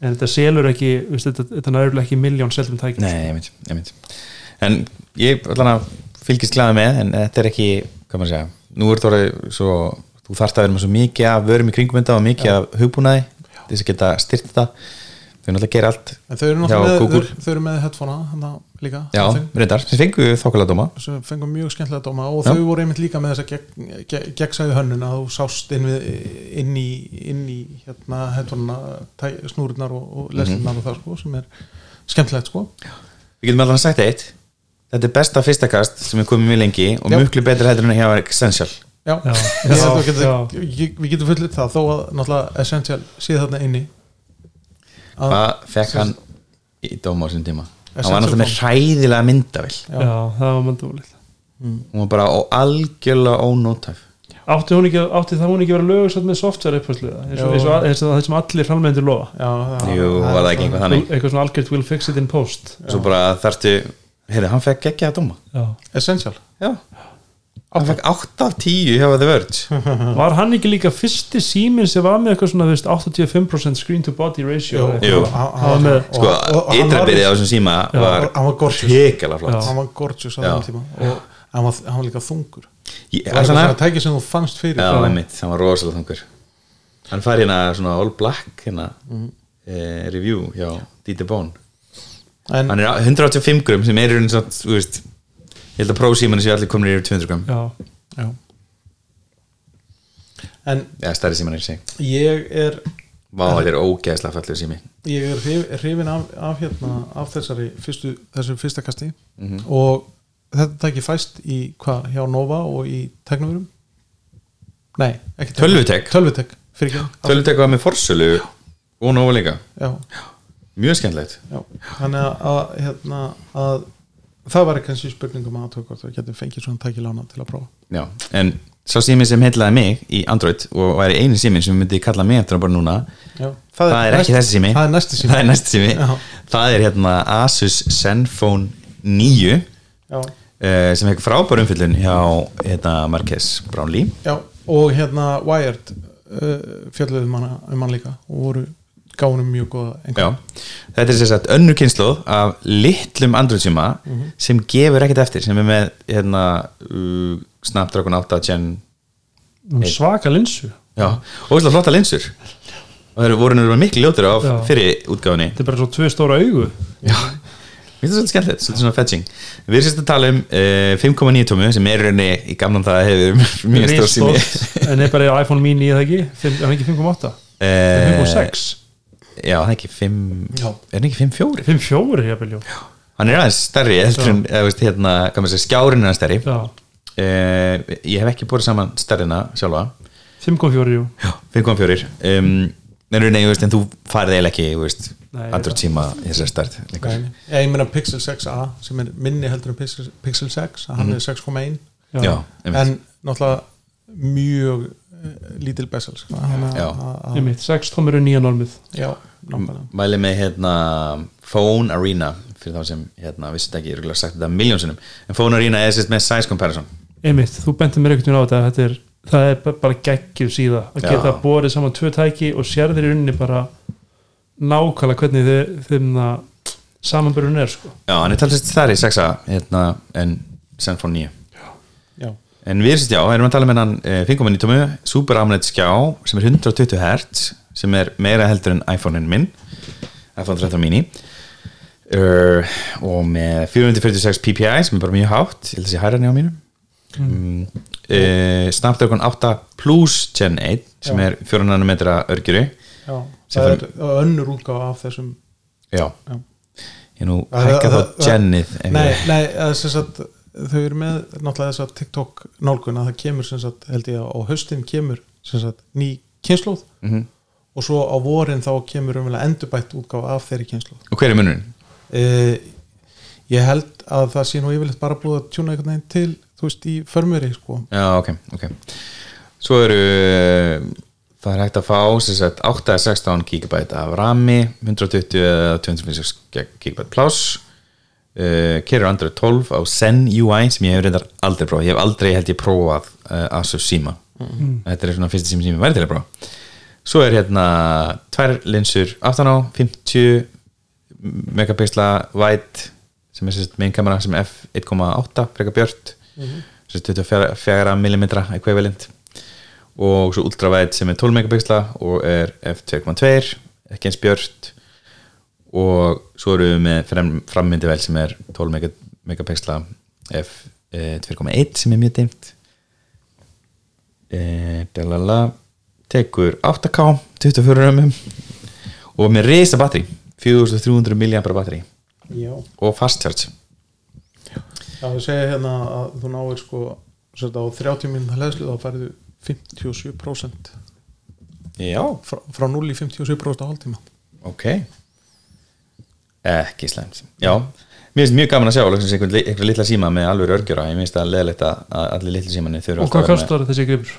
En þetta selur ekki, þú veist, þetta, þetta nærlega ekki miljón seldum tækjum nei, einmitt, einmitt en ég allan að fylgist glæði með en þetta er ekki, hvað maður segja nú er þetta orðið svo þú þarft að vera með svo mikið af vörum í kringum þetta og mikið af hugbúnaði til þess að geta styrt þetta. Þau náttúrulega gera allt en þau eru með, þau, eru með headphonea hann líka Já, reyndar, sem fengu þokkulega dóma. Sem fengum mjög skemmtilega dóma og Já. þau voru einmitt líka með gegn, gegn, gegnsæðu hönnun að þú sást inn, við, inn í, inn í hérna, headphonea snúrunar og, og leslunar og það sko, sem er skemmtilegt sko. Við getum allan sagt eitt Þetta er besta fyrsta kast sem við komum mjög lengi og Já. mjög betur hættur en að hjá Essential. Já, Já. Já, getum- ég- við getum fullit það þó að náttúrulega Essential sé þarna inni. Að, Hvað fekk hann í dóma á þessum tíma? Hann var náttúrulega með hræðilega myndavill Já. Já, það var mandúlið Hún var bara ó- algjörlega ónótæf Átti, átti það hún ekki að vera lögur með software uppfærslu eins og, Jú. eins og, eins og það sem allir framlendur lofa? Já, það, Jú, var það ekki einhvað þannig? Eitthvað svona algjört will fix it in post. Svo bara þarftu Heyrðu, hann fekk ekki að dóma. Já. Essential. Já. Hann fekk 8 af 10 hjá The Verge. Var hann ekki líka fyrsti síminn sem var með eitthvað svona þú veist, 85% screen to body ratio Jú. hann- var með Sko, ytrabyrðið á þessum síma var hann var gorgeous. hekala flott. Hann var gorgeous á þeim tíma. Og hann var, hann var líka þungur. Ég- það var svona- svona tæki sem þú fannst fyrir. Já, einmitt, hann var rosalega þungur. Hann fær hérna svona all black hérna eh, review hjá Dieter Bone en, Hann er á- 185 grum sem er svona, þú veist Ég held að prósímanni séu allir komin í 200 grum Já, já. en eða stærri síman er sig ég er Vá, þetta er ógeðslega fallið sími. Ég er hrif- hrifin af, af, hérna, af þessari fyrstu, þessu fyrsta kasti. Mhm. og þetta tæki fæst í hvað, hjá Nova og í teknoverum nei, ekki Tölvutek. Tölvutek, Tölutek var með forsölu og nógu líka. Já, Mjög skemmtilegt. Þannig að, að, hérna, að það var kannski spurningum að tók hvort það getur fengið svona tæki lána til að prófa. Já, en sá sími sem heillaði mig í Android og væri einu sími sem myndi kalla mig eftir að bara núna já. það, er ekki þessi sími. það er næsti sími. Það er næsti sími. Það er hérna Asus Zenfone 9 já, uh, sem hefur frábær umfyllun hjá hérna, Marques Brownlee. Já, og hérna Wired uh, fjalluðum hana um hann líka og voru gáðunum mjög góða þetta er sér sagt önnur kynnslóð af litlum Android síma sem gefur ekkert eftir sem er með hérna, uh, Snapdragon 8 Gen svaka linsu. Já, og veist flotta linsur. Og það voru nefnilega miklu ljótur á Já. fyrir útgáfunni. Þetta er bara svo tvö stóra augu. Já, Mér finnst það svolítið skemmtilegt, svolítið svona fetching. Við erum sérst að tala um uh, 5,9 tómu sem er rauninni í gamlan það hefur mjög stór sími Risastórt, en er bara iPhone mini eða ekki? Fimm- er hann ekki 5.8 Eh, 5.6 Já, það er ekki 5 Já. Er hann ekki 5,4? 5.4 jafnvel, jú. Hann er aðeins stærri heldur en, eða veist, hérna, skjárin er stærri já, uh, Ég hef ekki búið saman stærrina sjálfa 5.4 jú Já, 5,4 um, þú veist, en þú farið eiginlega ekki, þú veist Nei, ég þessari stærð lengur. Nei, ég meina Pixel 6a sem er minni heldur en Pixel, Pixel 6 að hann er 6,1 Já. Já, einmitt. en náttúrulega mjög lítil bessel sko. Þannig Já. að- að- Ég mitt, 6 tómur er nýja normið já, nákvæmlega mæli með hérna Phone Arena fyrir þá sem hérna, vissið ekki, ég er örugglega sagt þetta miljónsunum en Phone Arena er sérst með size comparison Einmitt, þú bentir mér einhvern veginn á þetta, þetta er, það er ba- bara geggjur síða að Já. geta borið saman tvö tæki og sér þeir í rauninni bara nákvæmlega hvernig þeim það samanbörun er sko. já, hann er talsist stærri 6a hérna, en Zenfone 9 já, en við erum já, erum að tala með hann eh, 5.9 tómu, Super AMOLED skjá sem er 120 Hz sem er meira heldur en iPhone-in minn iPhone 13 mini uh, og með 446 ppi sem er bara mjög hátt ég held að sé hæra njá mínum mm. uh, Snapdragon 8 Plus Gen 1 sem Já. er 4 nanometra örgjuri já. Það er önnur útgáfa af þessum já, já. ég nú Það- hækka það- þá Genið nei, nei eða sem sagt, þau eru með náttúrulega þess að TikTok nálgun að það kemur sem sagt, held ég að á haustin kemur sem sagt, ný kynnslóð Mhm. og svo á vorin þá kemur umvel endurbætt útgáfa af þeirri kynnslóð og hver er munurinn? uh, ég held að það sé nú yfirleitt bara búið að tjúna einhvern veginn til þú veist í förmöri sko Já, ok, ok Svo eru það er hægt að fá sem sagt, 8 eða 16 GB af rami 120 eða 256 GB pláss uh, Kerir Android 12 á Zen UI sem ég hef reyndar aldrei prófað. Ég hef aldrei held ég prófað uh, Asus síma þetta er svona fyrsta síma sem ég væri til að prófa. Svo er hérna tvær linsur aftan á 50 megapixla wide sem er sérst main kamera sem er f1.8 frekar björt sérst 24 mm equivalent. Og svo ultrawide sem er 12 megapixla og er f2.2 ekki eins björt og svo eru við með fram- frammyndivel sem er 12 mega, megapixla f2.1 sem er mjög dimmt. E, dalala, tekur 8K 24 römmum. Og með reysa batteri 4300 mAh batteri já, og fast charge. Já ég segi hérna að þú náir sko á 30 mínúta hlæðslu þá færðu 57% já, frá, frá 0 í 57% á hálftíma. Ok ekki slæmt. Já, mér finnst mjög gaman að sjá einhvern litla síma með alveg örgjura ég finnst það leðilegt að að allir litli símanni þurfa og hvað að kostar þessi gripur?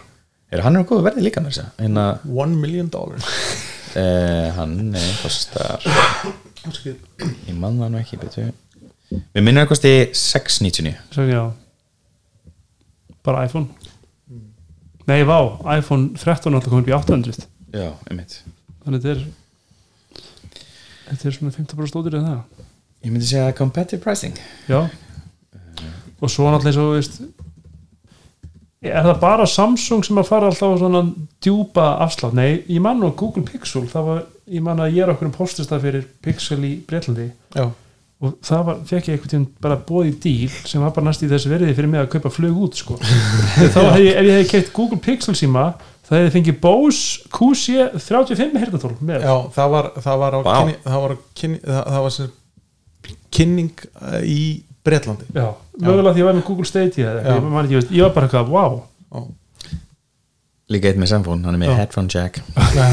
er hann er á góðu verði líka með þess að hérna, 1 million dollar eh, hann nei, kostar ég man það nú ekki betur. Við minnum að kosti 699 Svo, já. bara iPhone. Nei, vá, iPhone 13 alltaf komið upp í 800 já, einmitt. Þannig þetta er þetta er svona 15% stóður en það. Ég myndi segja competitive pricing. Já. Og svo náttúrulega og þú veist er það bara Samsung sem að fara alltaf á svona djúpa afslátt? Nei, ég man nú Google Pixel það var, ég man að ég er okkur um postistað fyrir Pixel í Breitlandi já, og það var, fekk ég tíðan bara bóði díl sem var bara næst í þessu verði fyrir mig að kaupa flug út sko. þá hef ég, ef ég hef keitt Google Pixel síma það hefði fengið Bose QC 35 hertatól með. Já það var það var Vá. kynni, það var, kynni, það, það var kynning eh, í Bretlandi. Já, mögulega því ég var með Google Stadia Já. ég, man ekki, ég, veist, ég var bara eitthvað, wow líka eitt með Samfón, hann er með Já. headphone jack.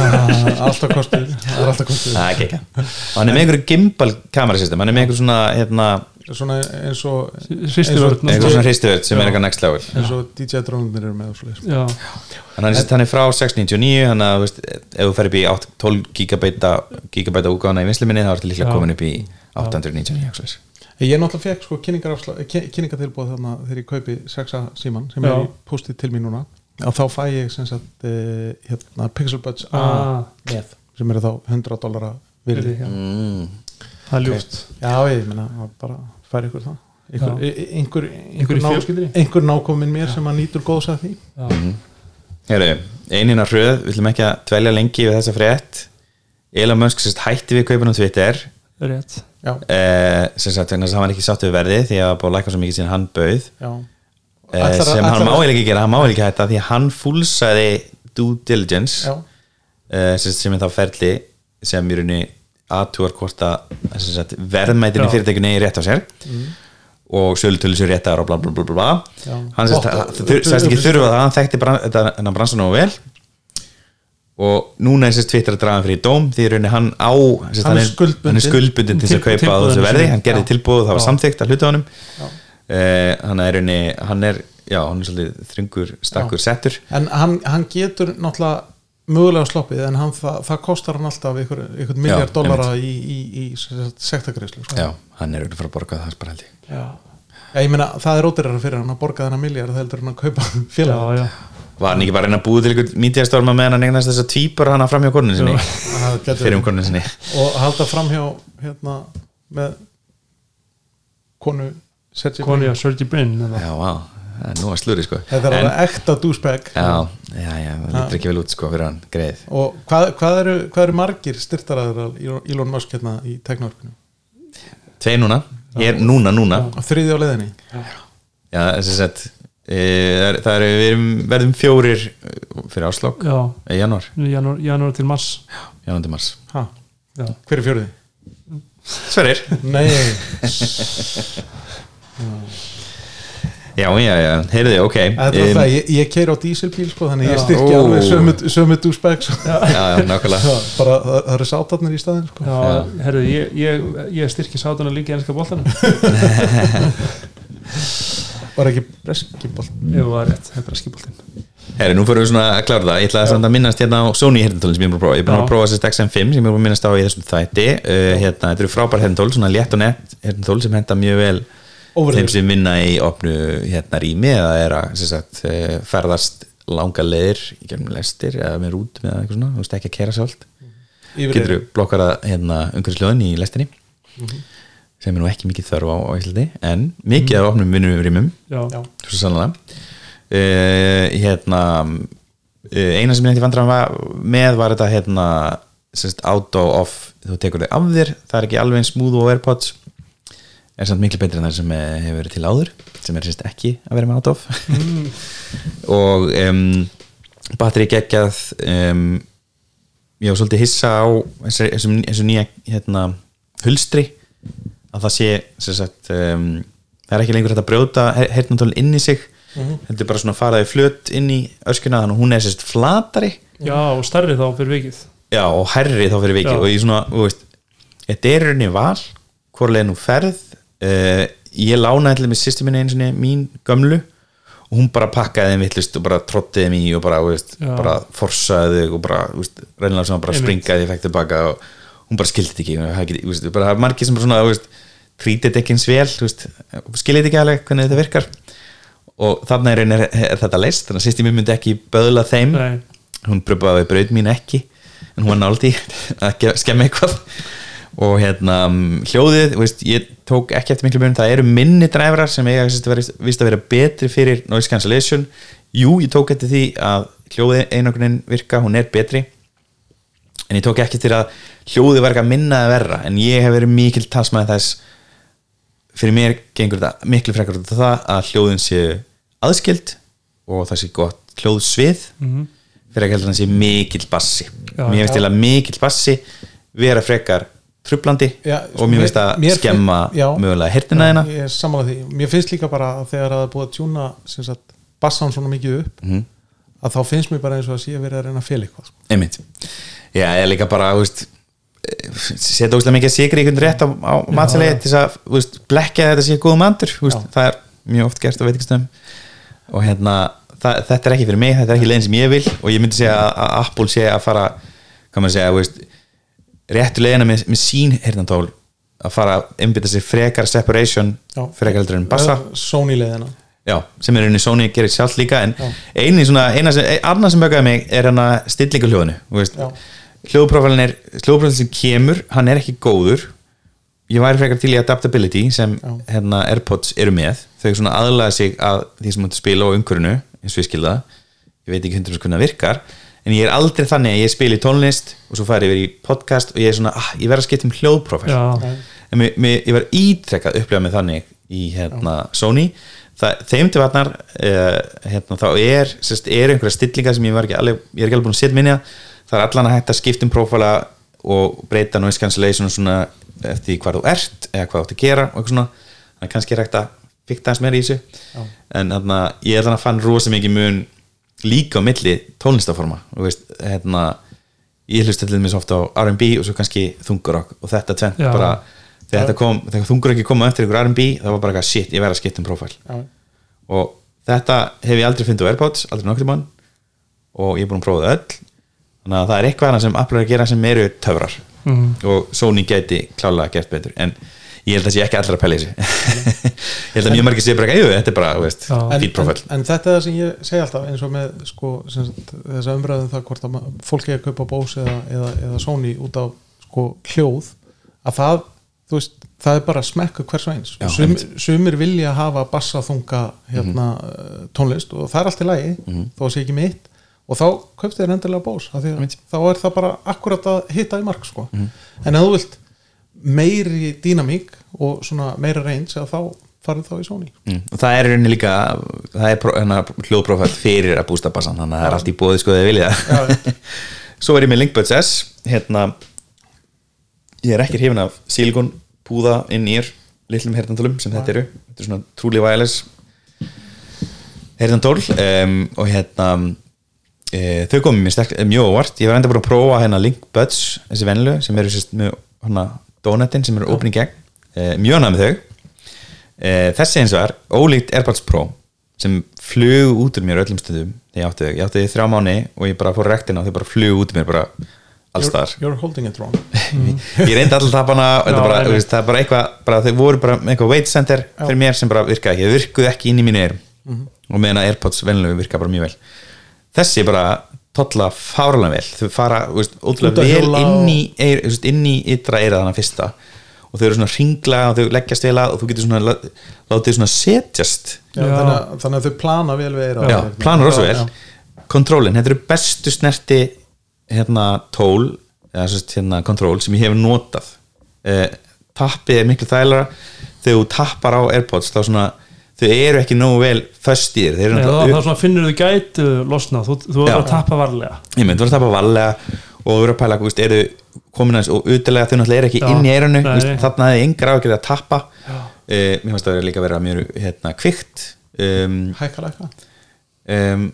Alltaf kostur það er alltaf kostur er hann er með einhverju gimbal kamerasystem hann er með einhver svona hérna, svona eins og Hristivörn einhver svona hristiverð sem er eitthvað next level eins og DJ drónunir eru með. Já, en hann er, hann er frá 699 hann að, þú veist, ef þú fer upp í 8, 12 gigabæta gigabæta úgána í vinsluminni þá ertu líklega Já. komin upp í 899 eitthvað svoleiðis. ég náttúrulega fekk sko kyn- kynningatilbúð þarna þegar ég kaupi 6a síman sem Já. er í postið til mín núna og þá fæ ég sem sagt uh, hérna, Pixel Buds A ah, með sem eru þá 100 dollara virði já, mm. Það er ljúft. Já ég meina að bara færi ykkur það Já. Einhver einhver, í ná, einhver nákominn mér sem að nýtur góðs að því. Já, Heru, einina hröð, við ætlum ekki að dvelja lengi við þessa frétt. Elon Musk sérst hætti við kaupunum Twitter. Rétt. Já. sem sagt, vegna þess að hann var ekki sátt við verðið því að búið að læka svo mikið síðan hann bauð. Já. Að- sem hann má eiginlega ekki gera, hann má eiginlega ekki hætta því að hann fúlsaði due diligence Já, uh, sem, sem er þá ferli sem í rauninni aðtúar hvort að Já. fyrirtækinu er rétt á sér og sölutölu sér réttar og bla bla bla bla, hann sérst ekki þurfa það hann þekkti hennar bransan og vel. Og núna er sérst Twitter að draga fyrir dóm því í rauninni hann á sérst, Hann hann, er, hann er skuldbundin til þess að kaupa á þessu verði, hann gerði tilbúð það var Já. samþykkt að hluta honum. Uh, hann er í rauninni hann er, já, hann er svolítið þröngur, stakkur settur. En hann getur náttúrulega mögulega sloppið en hann, það, það kostar hann alltaf ykkur, ykkur miljard dollara í, í, í, í sektagreislu sko. já, hann er auðvitað að fara að borga það bara held ég. Já. Já, ég meina, það er ódýrara fyrir hann að borga þennan miljard heldur hann að kaupa já, félag já, Var hann ekki bara að reyna að búið til einhvern mídíastorma meðan hann eignast þess að tvípar hana fram hjá konunni sinni? Það fyrir um konunni sinni. Og halda fram hjá hérna með konu að Brin eða- Já, vá, það er nú að slúri sko. Þetta er En- alveg ekta douchebag. Já, já, já, það lítur ekki vel út sko fyrir hann, greið. Og hvað, hvað, eru, hvað eru margir styrtaraður Elon Musk hérna í teknarpinu Tvei núna, ég er núna, núna. Og þriði á leiðinni. Já, þessi sett e, það er- það er, við verðum fjórir eh, fyrir áslokk, já, í janúar. Janúar, janúar til mars. Janúar til mars. Ha, já, hver er fjóriði? Sverir Nei, Já, já, já, heyrðu þið, ok Em, það, ég, ég keir á dísilbíl sko, þannig ég Já. styrki Ó. alveg sömu, sko. Já, já, nákvæmlega. Bara það, það eru sátarnir í staðin sko. já, herðu, ég, ég, ég styrki sátun að líka enska boltanum. Var ekki breskibolt ef það er rétt, þetta er skiboltin Herri, nú fyrir við svona að klára það. Ég ætla að, að minnast hérna á Sony herntólin sem ég er búin að prófa. Ég er búin að prófa sérst XM5 sem ég er búin að minnast á í þessum þætti. Uh, hérna, Þetta eru frábær herntól, svona létt og nett herntól sem henda mjög vel Óverðir. þeim sem vinna í opnu hérna rými eða er að sem sagt, uh, ferðast langa leiðir í gegnum lestir eða með rút með eitthvað svona, þú veist ekki að kera sjálft. Getur þú blokkara hérna umhverfisljóðin í lestinni sem er nú ekki mikið þörf á, á Íslandi en mikið af opnum vinnum rýmum já, Já. svo sannlega uh, hérna uh, eina sem ég vandræðan var með var þetta hérna sérst, auto off, þú tekur þig af þér það er ekki alveg smooth og airpods er samt miklu betri en það sem eh, hefur verið til áður sem er sérst ekki að vera með auto off og um, batteri geggjað um, ég var svolítið hissa á þessu, nýja hérna, hulstri að það sé sagt, um, það er ekki lengur hægt að brjóta hernantólin inn í sig heldur bara svona faraði flöt inn í öskuna þannig að hún er sérst flatari. Já, og starri þá fyrir vikið. Já, og herri þá fyrir viki Já. og ég svona, þú veist þetta er rauninni val, hvorlega nú ferð uh, ég lánaði allir með systeminni einu sinni mín gömlu og hún bara pakkaði þeim vittlust og bara trottiði þeim í og bara, veist, bara forsaði og bara, veist, reynilega svona bara Einmitt. springaði því fekk tilbaka og hún bara skildi þetta ekki og það ekki, veist, bara margir sem bara svona, trítið ekki eins vel, þetta ekki alveg hvernig þetta virkar og þarna er, er, er þetta leist þannig að systemi myndi ekki böðla þeim Nei. hún bröpaði braut mín ekki en hún var náldi að skemma eitthvað og hérna mm, hljóðið, veist, ég tók ekki eftir miklu mjög það eru minni dræfrar sem eiga vist að vera, að betri fyrir noise cancellation. Jú, ég tók eftir því að hljóðið einognin virka, hún er betri. En ég tók ekki eftir að hljóðið að minna að verra. En ég hef verið mikil talsmaði þess. Fyrir mér gengur þetta miklu frekar út af það að hljóðin séu aðskild og það sé gott hljóðsvið. Mhm. fyrir ekki heldur en það sé mikill bassi. Mér já. til að mikill bassi vera frekar trublandi Já, og mér finnst að fin- skemma já. mögulega hirtina þeina ég er sammála því, mér finnst líka bara að þegar það er búið að tjúna bassan svona mikið upp Mhm. að þá finnst mér bara eins og að sé að vera að reyna að fela eitthvað sko. einmitt. Já, ég er líka bara, setja óslega mikið sigri í einhvern rétt á, á matsælegi til að veist, blekja að þetta sé góð mandur þú veist, það er mjög oft gert á veitingastöðum. Og hérna, það, þetta er ekki fyrir mig þetta er ekki leiðin sem ég vil. Og ég myndi segja að, að Apple sé að fara hvað maður segja, veist réttu leiðina með, með sín heyrnantól að fara að einbytta sér frekar separation Já. frekar heldur en bassa Sony leiðina. Já, sem er unni Sony gerir sjálf líka en eini svona, eina sem, annað sem bökaði mig er hérna stillingu hljóðinu Já. hljóðprófælin er hljóðprófælin sem kemur, hann er ekki góður. Ég væri frekar til í adaptability sem hérna Airpods eru með. Þau svona aðlaða sig að því sem mútti spila á umhverfinu, eins og ég skilða ég veit ekki hundur hvernig það virkar en ég er aldrei þannig að ég spili tónlist og svo fari yfir í podcast og ég er svona, ah, ég verð að skipta um hljóðprófæl já, en mér, mér, ég var ítrekkað upplegað með þannig í hérna, Sony. Það, þeim til vatnar uh, hérna, þá er, sérst, er einhverja stillingar sem ég var ekki alveg, ég er ekki alveg búin að setja minja það. Er allan að hægt að skipta um prófala og breyta noise cancellation og svona eftir hvað þú ert eða hvað þú átt að gera og eitthvað svona. Þannig að kannski er hægt að fikta hans meira í þessu. Já. en hérna, ég er þannig að fann rosa mikið mun líka á milli tónlistaforma hérna ég hlusti til þess ofta á R&B og svo kannski þungurokk og þetta tvent bara þegar kom, þegar þungurokki kom á eftir ykkur R&B það var bara eitthvað shit, ég verð að skipta um prófæl. Já. og þetta hef ég aldrei fundið á Airpods, aldrei nokkur mann og ég er búin að prófa það öll. Þannig að það er eitthvað annað sem Apple er að gera sem eru töfrar. Mhm. og Sony gæti klálega gert betur. En ég held að sé ekki allir að pæla í þessu ég held að mjög margir sé bara ekki, "Jú, þetta er bara, þú veist, Já. en, en, þetta er það sem ég segi alltaf eins og með sko, sem sagt, þessa umræðum það hvort að ma- fólk er að kaupa Bose eða, eða, eða Sony út á sko, hljóð að það, þú veist, það er bara smekku hvers og eins Já, sum, sumir vilja hafa bassaþunga hérna, mm tónlist og það er allt í lagi þó að sé ekki mitt og þá kaupst þér endilega Bose af því að Einmitt. þá er það bara akkurat að hitta í mark sko. Mhm. en ef þú vilt meiri dýnamík og svona meira reyns þá farið þá í Sony. Mm. og það er rauninni líka er hérna, hljóðprófæl fyrir að bústa bassan þannig að það er allt í bóði sko þegar vilja. Já. svo er ég með Linkbuds S hérna ég er ekki hrifin af silikon púða inn í er litlum hertantólum sem þetta eru. Þetta er svona truly wireless hertantól um, og hérna e, þau komið mér sterk, mjög óvart. Ég var enda búin að prófa hérna Linkbuds þessi venlu sem eru sérst með hana donutin sem eru opni í gegn. E, mjög með þau. E, þessi eins og er ólíkt AirPods Pro sem flug út úr mér öllum stundum þegar ég átti þau, ég átti þau þrjá mánu og ég bara fór rektina og þau bara flug út úr mér bara allstaðar you're, you're holding it wrong. Ég reyndi alltaf tapana Já, einmitt. veist, það er bara eitthvað bara, þau voru bara eitthvað weight center fyrir mér sem bara virkaði ekki, þau virkuðu ekki inn í mínu eyrum og meðan að Airpods venlegu virka bara mjög vel. Þessi bara tolla fárlega vel. Þau fara veist, ótrúlega vel hjóla inn í, eyr, veist, inn í ytra eira þannig fyrsta. Og þau eru svona ringla og þau leggjast vel að og þú getur svona lá- látið svona setjast. Já, Já. Þannig, að, þannig að þau plana vel við eira já, planar rosa Já, vel. já. kontrólin, þetta eru bestu snerti hérna tól eða sérst hérna kontról sem ég hef notað. Eh, tappið er miklu þægilega þegar þú tappar á Airpods þá svona, þau eru ekki nógu vel föst í þér, það, það svona finnur þú gætu losna. Þú, þú Já. er að tappa varlega. Ég mynd, þú verður að tappa valega og þú verður að pæla, þú veist, eru komin aðeins og utilega þau náttúrulega eru ekki Já. inn í eirunu Nei. veist, þarna hefði yngra ágjörði að tappa uh, mér finnst það vera líka að vera mjög hérna, kvikt. Um, Hækka lækka um,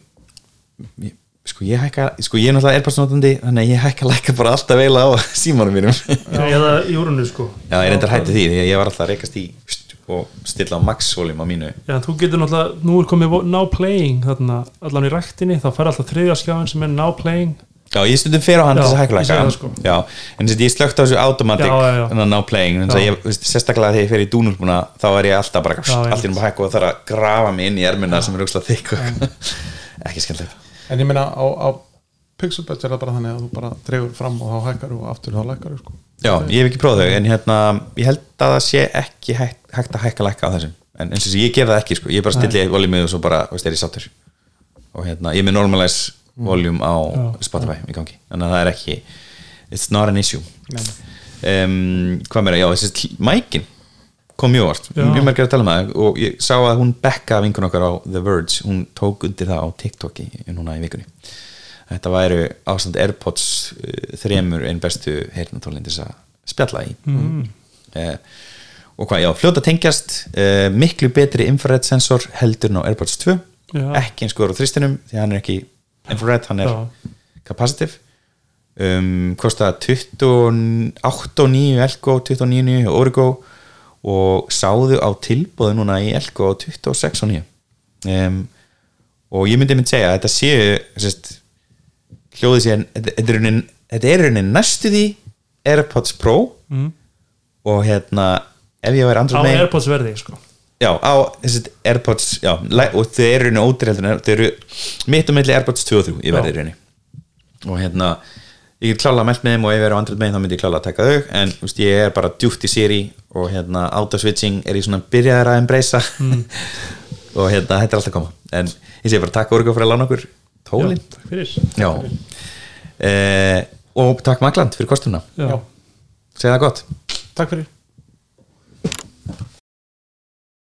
sko ég hækka sko ég er náttúrulega erbársnótandi þannig að ég hækka lækka bara alltaf vel á símanum mínum. Já, eða í úrunu sko. Ég reyndar hætti því að ég var alltaf að reykast í og stilla max volume á mínu. Já, þú getur náttúrulega, nú er komið now playing þarna, allan í ræktinni þá fær alltaf þriðja skjáin sem er now playing. Já ég stundum fyrir á hann þess að það, sko. já, en þess að ég slögt á þessu automatic Já, já, já. að ná playing en að ég, sérstaklega þegar ég fer í dúnulbúna þá er ég alltaf bara allt í náttúrulega hækka og þarf að grafa mig inn í ermina sem er þykk og ekki skemmtilegt. En ég meina á, á Pixelbuds er það bara þannig að þú bara dregur fram og þá hækkar og aftur þá lækkar sko. Já, ég hef ekki prófað þau en hérna, ég held að það sé ekki hægt, hægt að hækka lækka á þessum. En eins og þessi, ég gef það ekki, sko, ég bara stilli volumið og svo bara, veist, er ég sáttur. Og hérna, ég er með normalize voljum á Já. Spotify í gangi. Þannig að það er ekki, it's not an issue. Um, hvað meira, já, þessi mækin kom mjög vart, Já. mjög margir að tala um það. Og ég sá að hún Becca vinkun okkar á The Verge, hún tók undir það á TikToki núna í vikunni þetta væru ástand Airpods uh, þremur einn bestu þess að spjalla í mm. og hvað, já, fljóta tengjast uh, miklu betri infrared sensor heldur en á Airpods 2 Já. ekki eins góður á þristinum því hann er ekki infrared, hann er Já. capacitive um, kosta 28.9 Elko 29.9 Origo og sáðu á tilbúðu núna í Elko á 26.9 um, og ég myndi mynd segja að þetta séu sérst, hljóðið sé þetta er raunin- er næstu því AirPods Pro mm. og hérna ef ég væri á Android megin Airpods verði sko. já, á Airpods já, og þau eru raunin en þau eru mitt og milli Airpods 2 og 3 í verði raunin og hérna ég get klála meld með þeim og ef ég er á Android megin þá myndi ég klála að taka þau en veist, ég er bara djúpt í Siri og hérna autoswitching er ég svona byrjaðar að embracea Mm. og hérna þetta er alltaf að koma en ég sé bara takk Orgo fyrir að lána okkur tólin Já, takk fyrir. Já, Eh, og takk Magland fyrir kostuna segja það gott. Takk fyrir